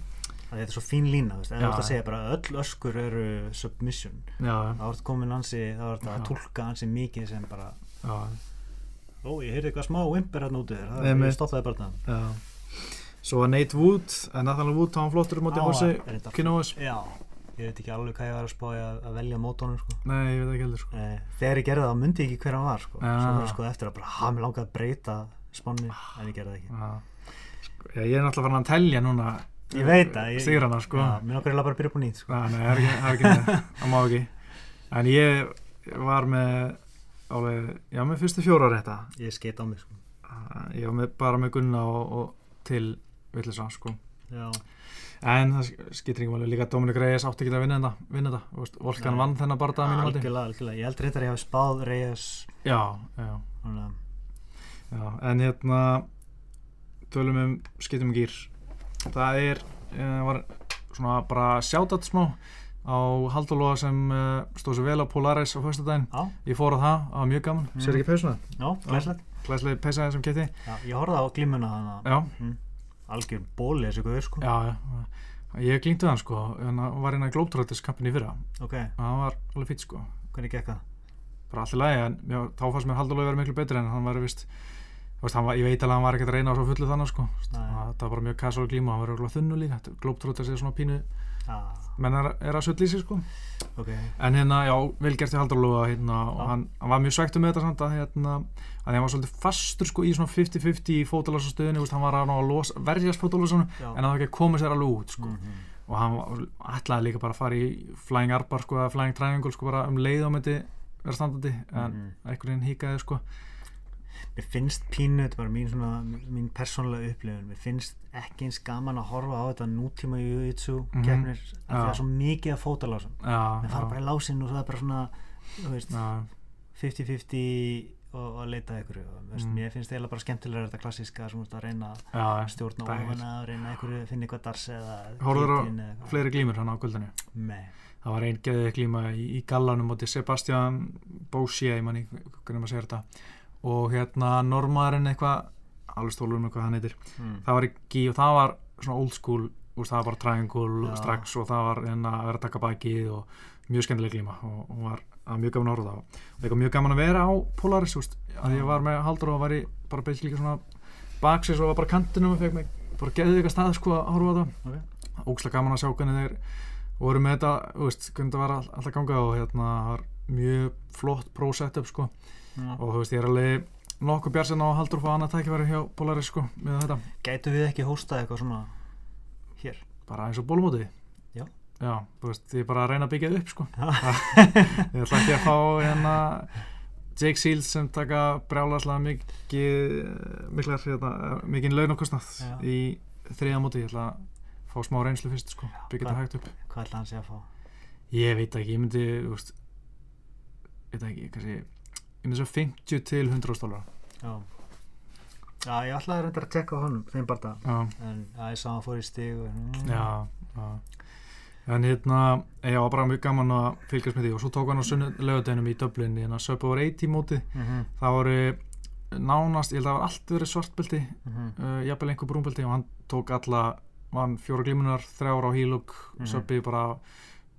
Þetta er svo fín lína veist, ef Já. þú ert að segja bara öll öskur eru submission. Já, þá ert komin ansi, þá ert að tólka ansi mikið sem bara já, ó, ég heyrði eitthvað smá vimper hérna úti þér það er það já svo að Nate Wood en Nathan Wood hann flottur um Á, þetta- Kinoes já, ég veit ekki alveg hvað ég var að spája að, velja mótónum sko. nei, ég veit ekki heldur sko eh, þegar ég gerði það þá myndi ég ekki hver hann var sko. Já. svo var ég sko eftir að bara, ha, mér langaði að breyta spánni, en ég gerði það ekki já. Sko, ég er náttúrulega farin að telja núna ég, Sigrana, sko. já, mér eiginlega bara að byrja upp á nýtt sko. Nei, það er ekki, það er ekki það, það má ekki En ég var með alveg, já, með fyrstu fjóra rétta ég skeit á mig sko. Ég var með, bara með Gunna og, og til Villisa, sko. Já, En það skiptir ekki máli líka Dominic Reyes átti ekki að vinna þetta, vinna þetta Volkan Nei. vann þennan barða ég held reyndar að ég hafi spáð Reyes. Já, já, já En hérna tölum um skiptum gýr Það er, uh, var svona bara sjátat smá á Haldóloga sem uh, stóð sér vel á Polaris á föstudaginn. Já, Ég fór á það, það var mjög gaman. Mm. Sér ekki peysuna? já, glæslegt Glæslega peysaði sem geti já, ég horfði á glímuna þannig að Já, mm, algjör bóli þessu guður sko. já, Ég glýnti hann sko, hann var inn að Globetrotters kampinni fyrra ok, og hann var alveg fýtt sko hvernig gekk það? bara allir lagi en já, þá fannst mér Haldólogi vera miklu betri en hann var vist veist, hann var, ég veit alveg að hann var ekkert að reyna á svo fullu þannig sko. Það var bara mjög casual glíma hann var örugglega þunnu líka, Globetrotters er svona pínu menn er, er að sull í sig sko. ok, en hérna, já, vel gert í Haldóloga hérna, og hann, hann var mjög svektur með þetta samt að hérna, að hann var svolítið fastur sko, í svona 50-50 fótalasa stöðinu, veist, hann var að að fótalasanum já en það var ekki að koma sér alveg út sko. Mhm. og hann ætlaði líka bara að fara í flying arbar sko, eða flying triangle sko, bara um leið á myndi vera standandi en Mhm. einhvern veginn híkaði sko. Mér finnst pínu, þetta bara mín, svona, mín persónulega upplifun, mér finnst ekki eins gaman að horfa á þetta nútíma Mhm. keppnir, af því Já. það er svo mikið af fótalásum já, mér fara bara í lásinn og það er bara svona þú veist, já, 50-50 og, og leita að ykkur Mm. mér finnst eiginlega bara skemmtilega þetta klassíska sem að reyna að stjórna það ofana, reyna ykkur finna eitthvað dars eða Horfðirðu á fleiri glímur hann á guldinu Nei, það var einn geðið glíma í, í gallanum móti Sebastian Bouchier ég manni hvernig maður segir þetta og hérna normaðurinn eitthvað alveg stólur um eitthvað hann heitir mm. það var ekki og það var svona old school úr, það var triangle strax og það var hérna, að vera að taka bakið og mjög skemmtileg glíma og, og var, það var mjög gaman að horfa á. Það og eitthvað mjög gaman að vera á Polaris úst, að ég var með Haldur og var í bara beint líka svona baksis og var bara kantinum og fekk mig bara geðið eitthvað stað sko að horfa á þetta Ok. ókslega gaman að sjá hvernig þeir voru með þetta, þú veist, hvernig þetta var all- alltaf ganga og hérna það var mjög flott pro setup sko Já. og þú veist, ég er alveg nokkuð björnsinn á að Haldur fá annað tækifæri hjá Polaris sko með þetta, Gætu við ekki hóstað eitthvað svona hér? bara eins og bólumóti Já. Já, þú veist, ég er bara að reyna að byggja upp sko (laughs) ég ætla ekki að fá hérna Jake Seals sem taka brjálaðslega mikið miklar, hérna, mikið launokostnað í þriða móti, ég ætla að fá smá reynslu fyrst sko, byggja þetta hægt upp Hvað ætla hann sé að fá? Ég veit ekki, ég myndi, þú veist, ég veit ekki, kannski, ég myndi svo 50 til 100 stólar. Já. Já, ég ætlaði reyndar að tekka honum, þeim bara En ég sá hann fór í og, mm, já, já. En hérna, ég var bara mjög gaman að fylgjast með því og svo tók hann á lögadeginum í Dublin í hérna Sub Over 80 móti. Mhm, Það voru nánast, ég held að það var allt verið svartbelti, mhm. uh, jafnvel einhver brúnbelti og hann tók alla, vann fjóra glímunar, þrjára á hílug, Mhm. Subbi bara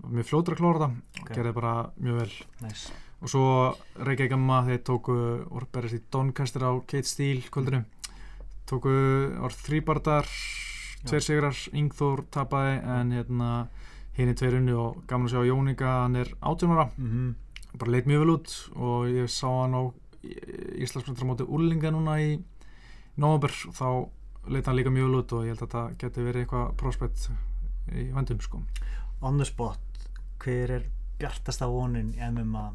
mjög fljótur að klóra það, Ok. gerði bara mjög vel. Nice. Og svo Reykjavík Gamma þeir tóku voru berist í Doncaster á Kate Steele kvöldinu. Tóku var þrýbardar tveir sigrar, Ingþór tapaði en hérna hinn í tveir unni og gaman að sjá Jónika, hann er 18 ára. Mhm. bara leit mjög vel út og ég sá hann á Íslandsmyndra móti Úrlinga núna í november þá leit hann líka mjög vel út og ég held að þetta geti verið eitthvað prospect í vendum sko. On the spot, hver er bjartasta vonin í MMA?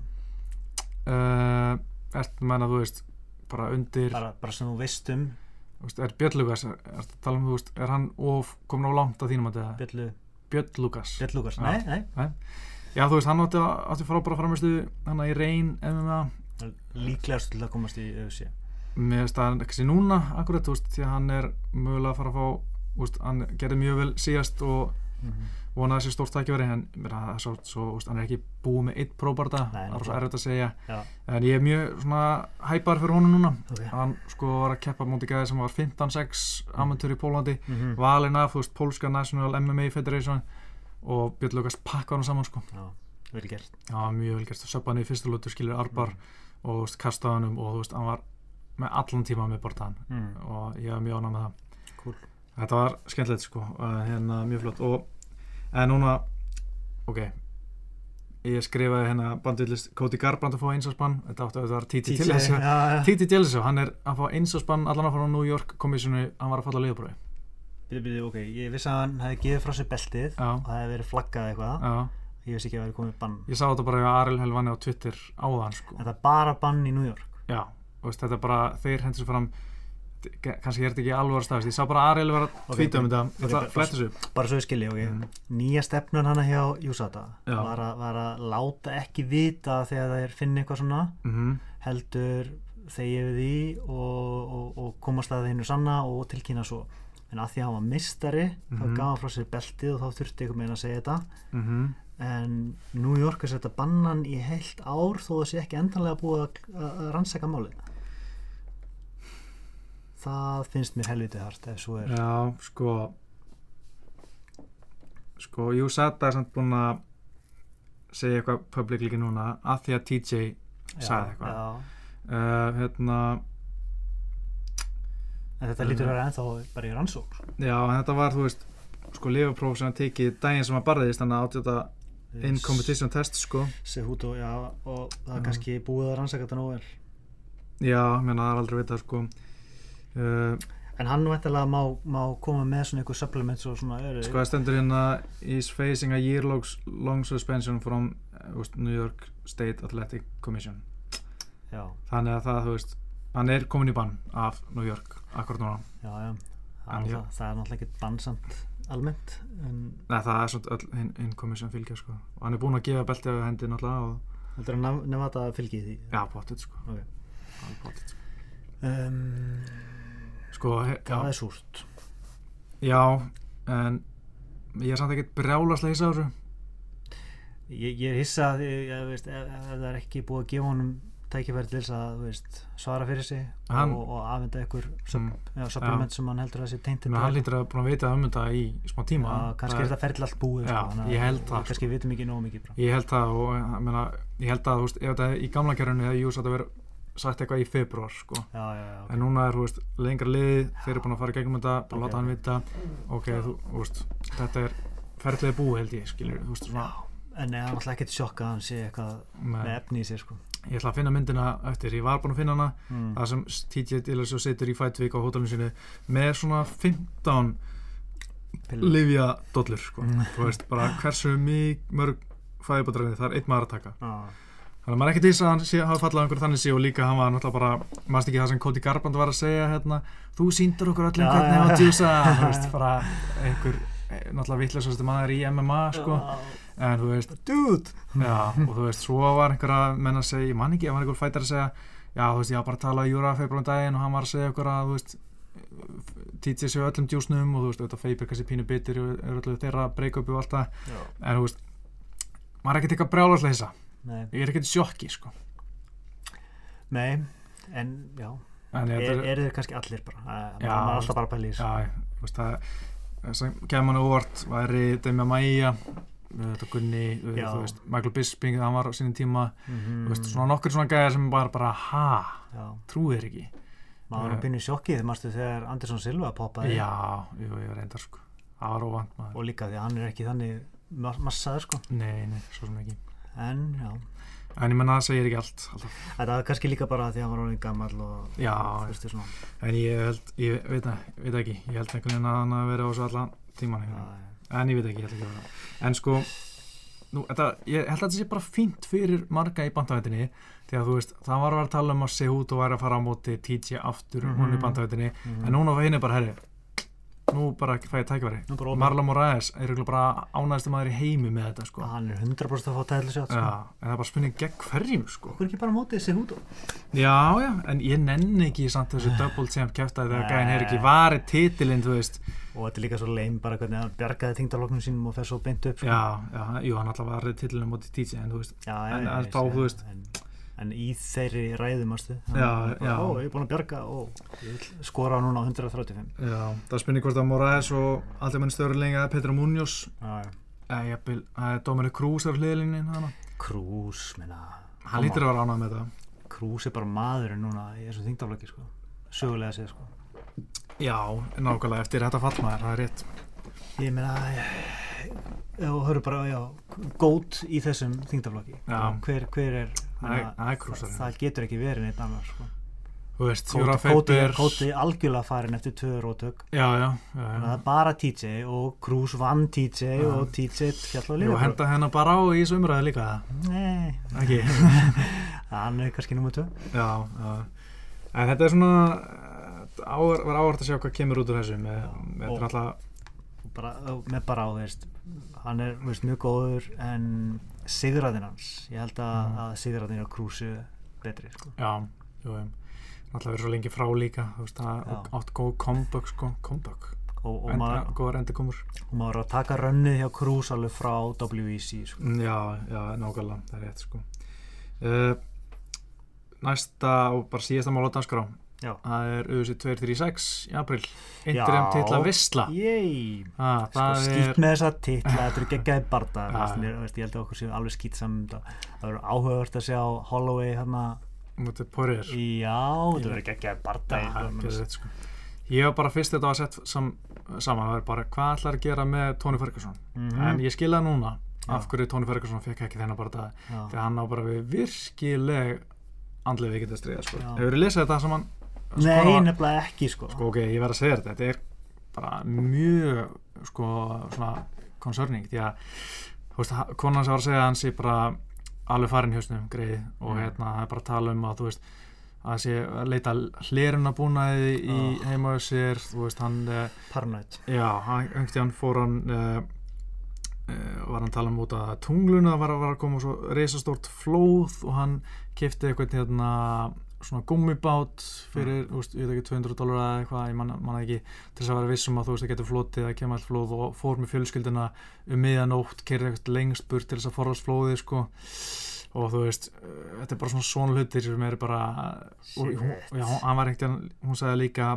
Uh, Ert menna þú veist bara undir Bara, bara sem þú veist um, veist, er Björn Lukas, er, er, um, veist, er hann of, komin á langt að þínum að þetta? Bjöllu, Björn Lukas. Björn Lukas, Já. nei, nei, Já, þú veist, hann átti, átti frábæra framistu hann í reyn líklegast til að komast í UFC. Mér veist að ekki sé núna, akkurat, þú veist, því að hann er mögulega að fara að fá, veist, hann gerði mjög vel síðast og Mhm. vonaði sér stórt tækifæri, en svo, svo, hann er ekki búið með eitt próbarda, Nei, það er svo erfitt að segja. Já, En ég er mjög svona hæpar fyrir honum núna. ok. Hann sko var að keppa mútið gæði sem var 15-6 amatör í Pólandi. Mhm. valinn af, þú veist, Polska National MMA Federation og Björn Lukas pakka hann saman sko. Já, vel gert. Já, mjög vel gert, söppa hann í fyrstu lótu skilur Arbar og þú veist, kastaði hann um og þú veist, hann var með allan tíma með bortaðan Mm. og ég var mjög ánægð með það Cool. Þetta var skemmtilegt sko, hérna mjög flott og en núna, ok ég skrifaði hérna bandvillist Cody Garbrandt að fá einsásbann þetta átti að þetta var Titi TJ, Dillasjó já, já. Titi Dillasjó, hann er að fá einsásbann allan að fara á New York komissinu, hann var að falla liðbrói Bíddu, bíddu, ok, ég vissi að hann hefði gefið frá sér beltið Já. og það hefði verið flaggað eitthvað. Já, Ég vissi ekki að það hefði komið bann. Ég sá þetta bara hjá Aril Helvani á Twitter áðan sko. Þetta er bara bann í New York. Já, og veist, þetta er bara, þeir hendur sér fram kannski er þetta ekki alveg að staðist ég sá bara vera að Ok, tvíta um ok, þetta ok, þetta bara- flættu sig Bara svo ég skilji, ok. Mm. Nýja stefnun hana hjá Júsata var, að- var að láta ekki vita þegar þeir finna eitthvað svona mm heldur þegið við því og, og, og komast að þeinu sanna og tilkynna svo en að því að hann var mistari þá Mhm. gaf hann frá sér beltið og þá þurfti einhver meina að segja þetta -hmm. en New York er setja bannan í heilt ár þó sé ekki endanlega búið að, að að rannsaka málið það finnst mér helviti hart ef svo er. Já, sko sko, jú, Sata er samt búin að segja eitthvað publicly núna að því að TJ sagði eitthvað. uh, hérna, en þetta lítur að vera ennþá bara í rannsók sko. já, en þetta var, þú veist sko, lifapróf sem hann tekið daginn sem hann barðist þannig að átjóta in competition test, sko. Sehuto, já, og það er kannski búið að rannsaka þetta nóg vel. Já, mér það er aldrei vitað, sko uh, En hann væntalega má, má koma með svona einhver supplements og svona öru. Sko það stendur hérna is facing a year long, long suspension from veist, New York State Athletic Commission Já, þannig að það, þú veist hann er komin í bann af New York akkurat núna já, já. Það, náttúrulega- það er náttúrulega ekki bannsamt almennt. En Nei, það er svona öll hinn hin commission fylgja sko. og hann er búinn að gefa beltið af hendi náttúrulega og heldur að nefna þetta fylgi því? já, potið sko, Ok. potið sko. Um, sko, það er súrt. já en ég er samt ekkert brjálaslega hissa á þessu. Ég, ég er hissa að ég, ég, veist, ef, það er ekki búið að gefa honum tækifæri til þess að veist, svara fyrir sig Hann- og, og afhenda ykkur Mm, supplement sem hann heldur að sé menn hann lítur að búin að vita um þetta í smá tíma. Já, kannski er þetta ferli allt búið Já, sko, ég held það, kannski vitum ekki nóg mikið. Ég held það og ég meina, ég held að þú veist, ef þetta í gamla kjörunni hefði Jús að vera sagt eitthvað í februar sko. já, já, já, ok. en núna er veist, lengra liðið þeir eru búin að fara í gegnum þetta, bara Ok, láta hann vita ok, þú, veist, þetta er ferðlega búið held ég, skilur, veist, en það er alltaf ekkert sjokk að hann sé eitthvað með með, efni í sér sko ég ætla að finna myndina eftir, ég var búin að finna hana mm. það sem TJ Dillasjó situr í Fightweek á hótelinu sinu með svona 15 Pillu. livja dollur sko. Mm. hversu mjög mörg fæðibótræði það er einn maður að taka Já, þannig að maður ekki til þess að hann sé, hafa fallað á einhverju þannig sé og líka hann var náttúrulega bara maður ekki það sem Cody Garbrandt var að segja hérna, þú síndur okkur öllum hvernig já. á að djúsa þú veist, bara einhver eh, náttúrulega vittlega maður í MMA sko. en þú veist, dude! Já, og þú veist, svo var einhverja menn að segja, ég man ekki, það var einhver fættar að segja já, þú veist, ég var bara að tala í Júra februar um daginn og hann var að segja okkur að, þú veist títið sér öllum djúsnum og þú veist, feibir kannski pínu bitir og öllu þeirra break-upi og allt það. En þú veist, maður er ekkert eitthvað brjálaslega þessa Nei, ég er ekkert í sjokki, sko. Nei, en já. En er, er, eru þeir kannski allir bara? Það- er alltaf bara að í kemur mann óvart væri Demi Maia þetta Gunni, veist, Michael Bisping hann var á sínum tíma, Mhm. þú veist, svona nokkur svona gæðar sem bara, bara, ha, er ekki. Maður var Eh. pínu í sjokkið mástu þegar Andersson Silva poppaði. Já, ég reyndar sko. Það var óvand maður. Og líka því að hann er ekki þannig ma- massaður sko. Nei, nei, svo sem ekki en já, En ég menna það segir ekki allt alltaf. þetta var kannski líka bara því að hann var orðin gammal og Já, veistu svona En ég held, ég veit, það- veit það ekki Ég held einhvern veginn að hann hafi verið á þessu allan tíman já, já. En ég veit ekki, ég held ekki að vera En sko nú, þetta, Ég held að þetta sé bara fínt fyrir marga í bandavættinni Því að þú veist, það var að vera að tala um að Sehuto væri að fara á móti TJ aftur mm Mhm. hún í Mhm. En núna var henni bara, herri Nú bara fæ ég opið. Marla Moraes er bara ánæðist maður í heimi með þetta sko. Hann er 100% að fá tæðli sjátt sko. En það er bara spurning gegn hverjum sko. Hvað er ekki bara mótið sig út Já, já, en ég nenni ekki samt þessu double champ kæftæði þegar gæðin hefur ekki varið titilinn, þú veist. Og þetta er líka svo leim bara hvernig hann bjargaði þingdaloknum sínum og fer svo beint upp sko. Já, já, jú, hann alltaf varið titilinn mútið TJ, en þú veist. Já, En- en ég þá, þú veist- en, í þeirri ræðum ástu Já, já. ó, ég er búin að bjarga ég vil skora núna á 135 Já, það spurning hvort að Moraes og allir menn störulega eða Petra Munoz eða jafnvel, það er Dominic Cruz er hliðlinni hana Krús, menna Hann lítur að vera ánægð með það Krús er bara maðurinn núna í þessum þingdalokki sko. sögulega séð sko. Já, nákvæmlega eftir þetta fallmaður, það er rétt ég meina já, hörru bara, já, gót í þessum þingdalokki Já. hver, hver er Það er- er getur ekki verið neitt annars sko. Þú veist, Kóti, Kóti, Faber Kóti algjörlega farin eftir tvö rótök Já, já, já, þannig að já það er bara TJ og Krús vann TJ Já. og TJ fjall Jú, líka henda hennar bara á í umræðu líka. Nei, Ekki. (laughs) Hann er kannski nummer 2 Já, já. En þetta er svona áhver, var áhvert að sjá hvað kemur út úr þessu með, með og- þetta er alltaf bara, með bara á veist, hann er veist, mjög góður en sigraðinn hans. Ég held að, Mhm. að sigraðinn á Krúsi betri sko. Já, jú, Alltaf verið svo lengi frá líka veist, átt góð comeback sko, comeback. Og, og, Enda, maður, og maður að taka rönnið hjá Krús alveg frá WEC sko. Já, já, nákvæmlega, það er rétt sko. Uh, Næsta og bara síðasta mál á dagskrá Já. Það er UFC 236 í april Interim titla Vistla ah, sko, Það skýt er með þessa titla, þetta eru geggjaði barda veist, ég held að okkur séu alveg skýt saman það það verður áhugavert að sjá Holloway hérna, mútið Poirier já, þetta verður geggjaði barda gerðu þetta, sko. Ég var bara fyrst þetta var sett sam, saman það er bara hvað ætlar að gera með Tony Ferguson Mhm. en ég skilða núna af hverju Tony Ferguson fekk ekki þennan Já. þegar hann á bara við virkileg andlega veikindastríða sko. Já. Hefur þið lesið þetta sem hann Nei, nefnilega ekki sko. sko ok, ég verð að segja þetta þetta er bara mjög sko svona concerning því að þú veist, konan sem var að segja að hann sé bara alveg farin í hausnum greið og Mm. hérna það er bara að tala um að þú veist að sé að leita hleruna búnaði í Oh. heima á sér þú veist hann uh, Paranoid já, hann, einhvern tíðan fór hann uh, var hann að tala um út að tungluna var, var að koma svo reisastórt flóð og hann kefti eitthvað hérna svona gummibát fyrir, þú veist, ég veit ekki 200 dólar eða eitthvað, ég manna man ekki til þess að vera vissum að þú veist það getur flótið að kemur allt flóð og fór með fjölskyldina um miðanótt, kerði eitthvað lengst burt til þess að forðast flóðið sko og þú veist, uh, þetta er bara svona svona hlutir sem eru bara og, hún, Shit. já, hún- hann var ekkert, hún sagði líka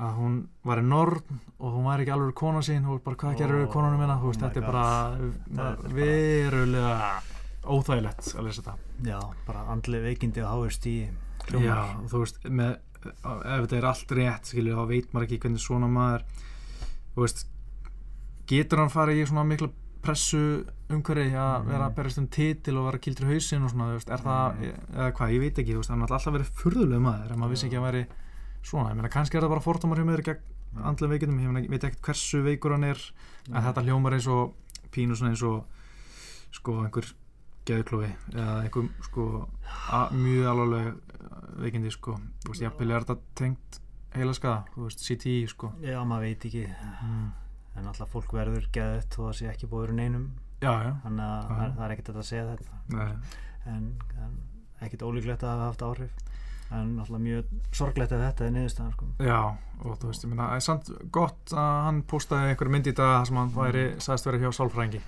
að hún var í norn og hún var ekki alveg kona sín og bara hvað Oh, gerir við konunum minna, þú veist, my þetta er bara er verulega óþægilegt að lesa þetta Já, bara andlega veikindi háir stíi hljómar. Já, þú veist, með, ef þetta er allt rétt, skilur, þá veit maður ekki hvernig svona maður, þú veist, getur hann farið í svona mikla pressu umhverfi að Mhm. vera að berast um titil og vera kildur í hausinn og svona, veist, er það, Mhm. eða hvað, ég veit ekki, þú veist, hann er alltaf verið furðulega maður, en maður vissi ekki að væri svona, ég meina, kannski er það bara fordómar hjá mér gegn Mhm. andlega veikindum, ég meina, ég veit ekkert hversu veikur hann er, en þetta hljómar eins og pínu svona eins og, sko, einhver geðklófi eða einhver, sko, mjög alvarleg veikindi, sko, þú veist, jafnvel er þetta tengt heila skada, þú veist, CTI, sko. Já, maður veit ekki. Mm. en alltaf fólk verður geðið þó að sé ekki búið neinum. Já, já, þannig að það er- það er ekkert að segja þetta. En, en ekkert ólíklegt að hafa haft áhrif. En alltaf mjög sorglegt að þetta er niðurstaðan sko. já, og þú veist, ég meina, það er samt gott að hann postaði einhver mynd í dag sem hann væri, sagðist verið hjá sálfræðingi.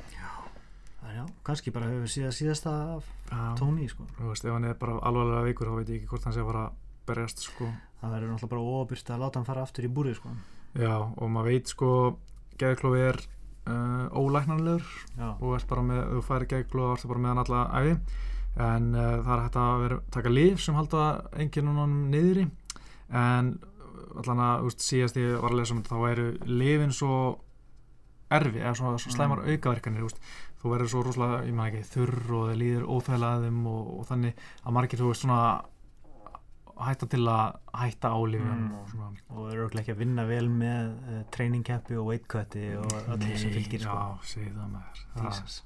Já, kannski bara hefur síðast síðasta tóni sko. þú veist, ef hann er bara alvarlega veikur, þá veit ég ekki hvort hann sé að fara berjast, sko. það verður náttúrulega bara óbyrst að láta hann fara aftur í búrið sko. Já, og maður veit, sko, geðklófi er uh, ólæknanlegur já, og ert bara með, þú færi geðklófi, þá ertu bara með hann alla æfi, en uh, það er hægt að vera, taka líf sem halda enginnunum niðri, en allan að, síðast ég var að lesa um þetta, þá eru lifin svo erfi, eða svona, svona slæmar Mm. aukaverkanir, þú verður svo rosalega, ég maður ekki, þurr og það líður óþægilega að þeim og, og þannig að margir, þú veist, svona hætta til að hætta á lífin Mm. og svona og eru ekki að vinna vel með uh, training campi og weight cutti og öllu sem fylgir sko. Já, segi það maður það, Jesus.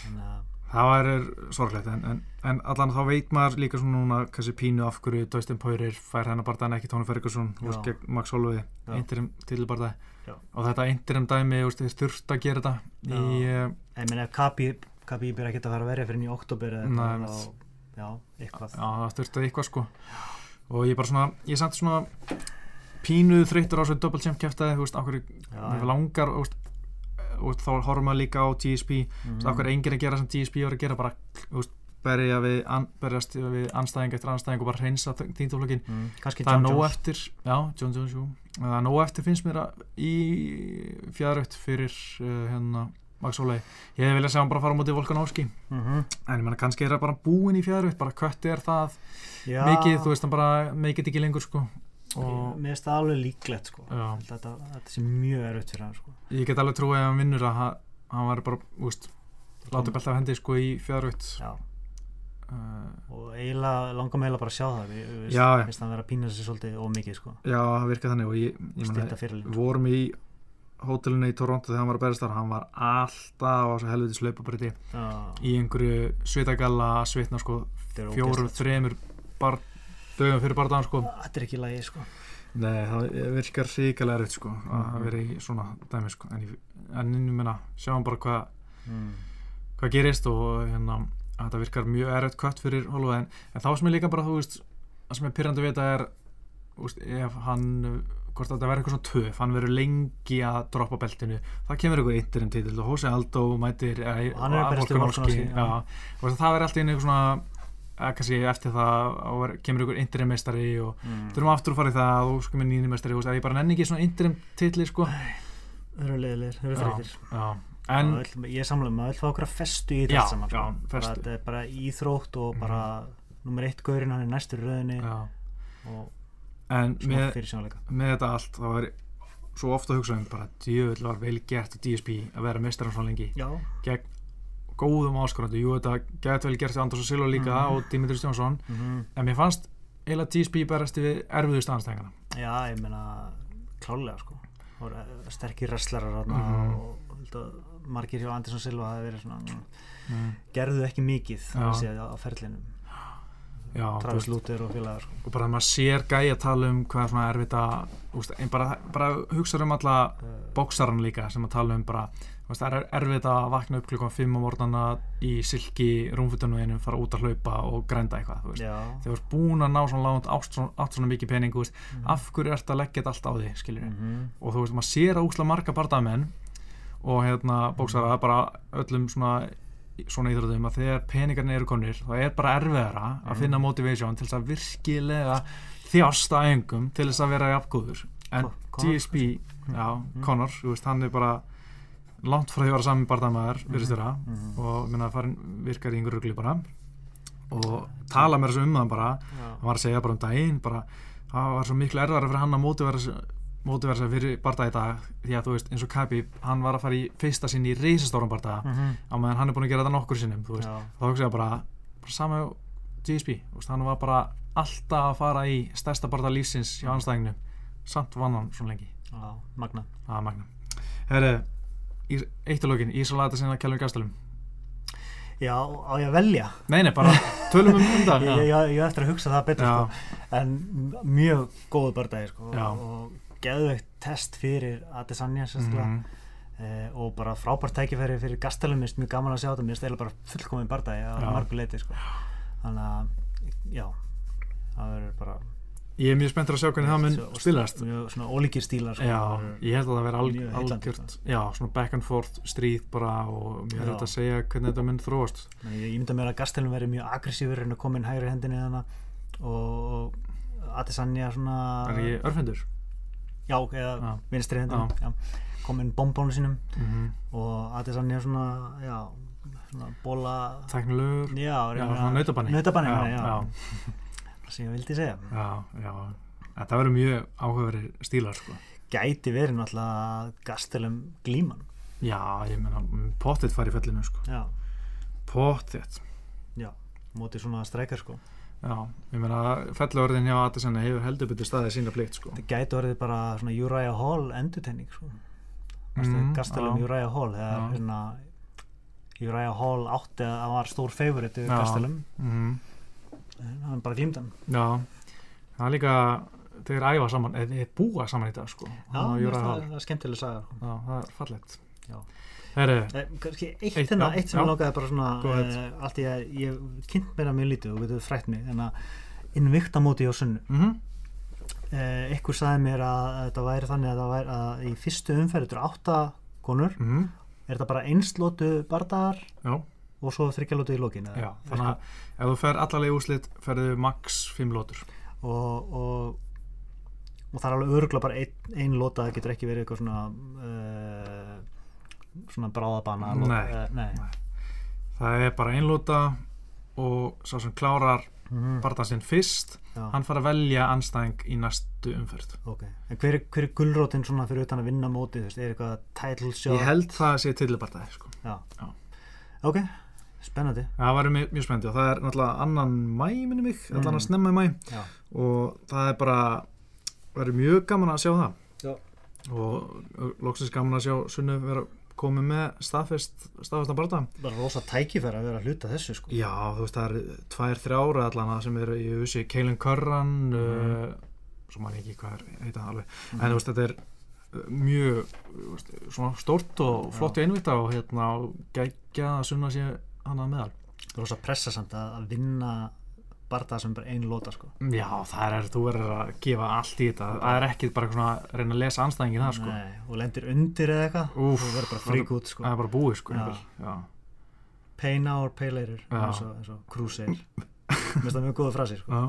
þannig að það er sorglegt en, en, en allan þá veit maður líka svona núna kannski pínu af hverju Dustin Poirier fær hennar barðan ekki Tóni Ferguson Já. úr gegn Max Holloway Já. interim tilbarða Já. og þetta interim dæmi þurft að gera þetta í, uh, ég meina ef Kabi er ekkert að fara að verja fyrir í oktober eða eitthvað, það þurft að eitthvað. Sko. Og ég bara svona, ég samt svona pínu þreyttur á þessu double champ kæftæði, þú veist, okkur langar og, og þá horfum maður líka á GSP mm. okkur enginn að gera sem GSP var að gera bara, þú veist, berja við an, berjast við anstæðing eftir anstæðing og bara hreinsa tíndaflokkin mm, það er nóg eftir já, John Jones, jú. Það er nóg eftir finnst mér að í fjæðrögt fyrir uh, hérna Max Holloway, ég hef viljað segja hann bara fara móti Volkanovski, Mhm. en ég menna kannski er það bara búin í fjæðrögt, bara kötti er það já, mikið, þú veist, hann bara mikið ekki lengur sko. Og mér finnst það alveg líklegt sko. þetta, þetta sé mjög erfitt fyrir hann sko. ég get alveg trúið ef hann vinnur að ha- hann var bara, þú veist látið belta af hendi sko í fjæðrögt já. uh, og eiginlega langar mig eiginlega bara að sjá það. Við, finnst hann vera að pína sér svolítið ómikið sko. já, það virkað þannig og ég, ég við vorum í hótelinu í Toronto þegar hann var að berast þar. Hann var alltaf á þessu helviti slaupabriti í einhverju svitagalla svitna sko. Fjórum, þremur bar, dögum fyrir bardagan sko. Þetta er ekki í lagi sko. Nei, það virkar ríkilega erfitt sko að Mhm. vera í svona dæmi sko. En, ég- meina, sjáum bara hvað mm. hvað gerist og hérna að þetta virkar mjög erfitt kött fyrir Holloway en, en þá sem er líka bara, þú veist það sem er pyrrandi að vita er veist, ef hann hvort þetta verður eitthvað svona töf, hann verður lengi að droppa beltinu, það kemur eitthvað interim titil og Jose Aldo mætir eh, Hann er við já, og það verður alltaf inn eitthvað svona eða kannski eftir það og kemur einhver interim meistari og Mm. þurfum aftur að fara í það og sko með nýni meistari, þú veist, að ég bara nenni ekki svona interim titli sko? Þeir eru leiðilegir, þeir eru já, en vill- ég er samlega, maður vil fá okkur að festu í þetta saman já, sko. Þetta er bara íþrótt og bara nummer eitt gaurinn hann er næstur í röðinni. Og en með, með þetta allt þá er svo ofta að hugsa um bara djöfull var vel gert að DSP að vera meistarann svo lengi. Já, gegn góðum áskorandi, jú þetta gett vel gert til Anders og Silva líka Mhm. og Dimitris Jónsson mm en mér fannst eiginlega DSP berast við erfiðustu anstæðingana já, ég meina klálega sko. Sterkir wrestlerar þarna Mhm. og að margir hjá Andersson Silva hafi verið svona mm, mm. gerðu ekki mikið að segja á ferlinum. Travis Luther og félagar sko. og bara þegar maður sér gæja tala um hvað er svona erfitt að bara, bara hugsa um alla uh, bóksaran líka sem að tala um bara það er erfitt að vakna upp klukkan 5 á morgnana í silki rúmfutunum þínum, fara út að hlaupa og grænda eitthvað, þegar þú ert búin að ná svona langt átt svona, átt svona mikið pening, Mhm. af hverju ert að leggja þetta allt á því, mm og þú veist, maður sér að úsla marga bardamenn og hérna bóksara bara öllum svona svona íþrótum að þegar peningarnir eru konir þá er bara erfiðara að Mhm. finna motivation til þess að virkilega þjásta æfingum til þess að vera jafngóður en Ko- Conor, GSP, já, Mhm. Conor þú veist, hann er bara langt frá því að vera saman bardamæður, virðist vera. Mhm. og minna, farin, virkar í einhver rugli bara. Og tala með þessu um það bara. Hann var að segja bara um daginn bara, það var svo miklu erðara fyrir hann að mótivera sig- mótivera sig fyrir barða í dag því að þú veist eins og Khabib, hann var að fara í fyrsta sinn í reisastórum barða Mhm. á meðan hann er búin að gera þetta nokkur sinnum þú veist, já, þá hugsa ég bara, bara sama á GSP, veist, hann var bara alltaf að fara í stærsta barða lífsins hjá anstæðinginu, samt vann hann svona lengi, já, magna er magna Herri, í- eitt og lokin, Ísalata sinna Kjellum Gastelum Já, á ég að velja Nei, nei, bara tölum um um (laughs) það Ég, á eftir að hugsa það betur Já. sko. en mjög góðu bardagi sko. Já. og geðveikt test fyrir Adesanya sérstaklega Mhm. eh, og bara frábært tækifæri fyrir Gastelum mjög gaman að sjá þetta, mér stæla bara fullkomin bardagi á Já. margu leiti sko. þannig að já, það verður bara Ég er mjög spenntur að sjá hvernig það mun spilast mjög svona ólíkir stílar sko. Já, Það verður- ég held að það veri alg, mjög heillandi, algjört Já, svona back and forth stríð bara og Já. þetta að segja hvernig þetta mun þróast að ég ímynda mér að Gastelum verður mjög aggressífur en að koma inn hægri hendinni þannig og Adesanya svona Er örfendur? Já, eða vinstri hendinni já. kom inn bombónu sínum Mm og Adesanya svona já, svona bóla svona nautabanni. Það sem ég vildi segja. Já, já. Þetta verður mjög áhugaverið stílar sko. gæti verið náttúrulega Gastelum glíman. Já, ég meina, pottet fari í fellinu sko. já, Pottet já, mótið svona streikar sko Já, ég meina, fellurorðin hjá Addisona hefur heldur betur staðið sína plikt sko. þetta gæti verið bara svona Uriah Hall endurtegning sko mm, Gastelum. Uriah Hall þegar hérna Uriah Hall átti að hann var stór favorit yfir. Gastelum Mhm. en hann bara glýmd hann Já, það er líka þeir æfa saman, eða þeir búa saman í dag sko. já, það, það er skemmtileg saga sko. Já, það er fallegt Já. Eh, kannski eitt, Eitt, hérna, já, eitt sem ég langaði bara svona uh, allt í að ég kynnt mér að mjög lítið og við getum frætt mig en að innvikta móti á sunnu. Mhm. Uh, ykkur sagði mér að þetta væri þannig að, það væri, að í fyrstu umferð þetta eru átta konur mhm, er þetta bara einslótu bardagar Já, og svo þryggjalotu í lokin eða? já, þannig að ef þú fer allarlega úrslit ferðu max 5 lótur og, og og það er alveg öruglega bara ein, ein lota það getur ekki verið eitthvað svona uh, svona bráðabana Nei. uh, nei. Það er bara einlóta og sá sem klárar Mm barðan sinn fyrst já, hann fara að velja anstæðing í næstu umferð. Ok. en hver, er- hver er gulrótin svona fyrir utan að vinna mótið, þú veist, er eitthvað title shot? Ég held það að sé tilbardaði sko. ok, spennandi. Það væri mjög, mjög spenndi og það er náttúrulega annan mæ minni mig, Mm. allan að snemma í mæ já, og það er bara verður mjög gaman að sjá það. Já. og loksins gaman að sjá Sunnu vera komið með staðfest staðfestan barða bara rosa tækifæri að vera að hluta þessu sko. Já, þú veist það er tvær, þrjára allan sem eru í USA, Kaelin Curran uh, svo man ég ekki hvað er heita það alveg, en þú veist þetta er uh, mjög veist, svona stórt og flott í einvita og hérna geggja að sunna sér hann að meðal. Rosa pressa samt að, að vinna barða sem bara ein lota sko. Já, það er, þú verður að gefa allt í þetta það er ekki bara svona að reyna að lesa anstæðingin það sko, Nei, og lendir undir eða eitthvað þú verður bara frík út sko. það er bara búið sko. Já. pay now or pay later eins og, segir mér finnst það mjög góða frasi sko.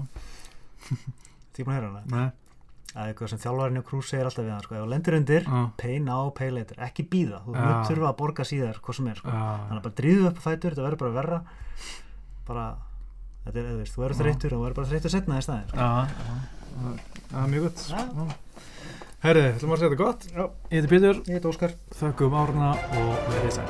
Því búin að heyra hana Nei. að eitthvað sem þjálfarinn og Cruz segir alltaf við hann sko. ef þú lendir undir, Já. pay now, pay later ekki býða, þú munt þurfa að borga síðar hvað sem er, sko. Já. þannig að bara dríðu upp á fætur, þetta verður bara verra bara, þetta er eða þú eru þreytur og þú eru bara þreytur setna í staðin það er mjög gott. Herri, þetta var sér þetta gott? Já. ég heiti Pítur, ég heiti Óskar. Þakkum árna og verið sæl.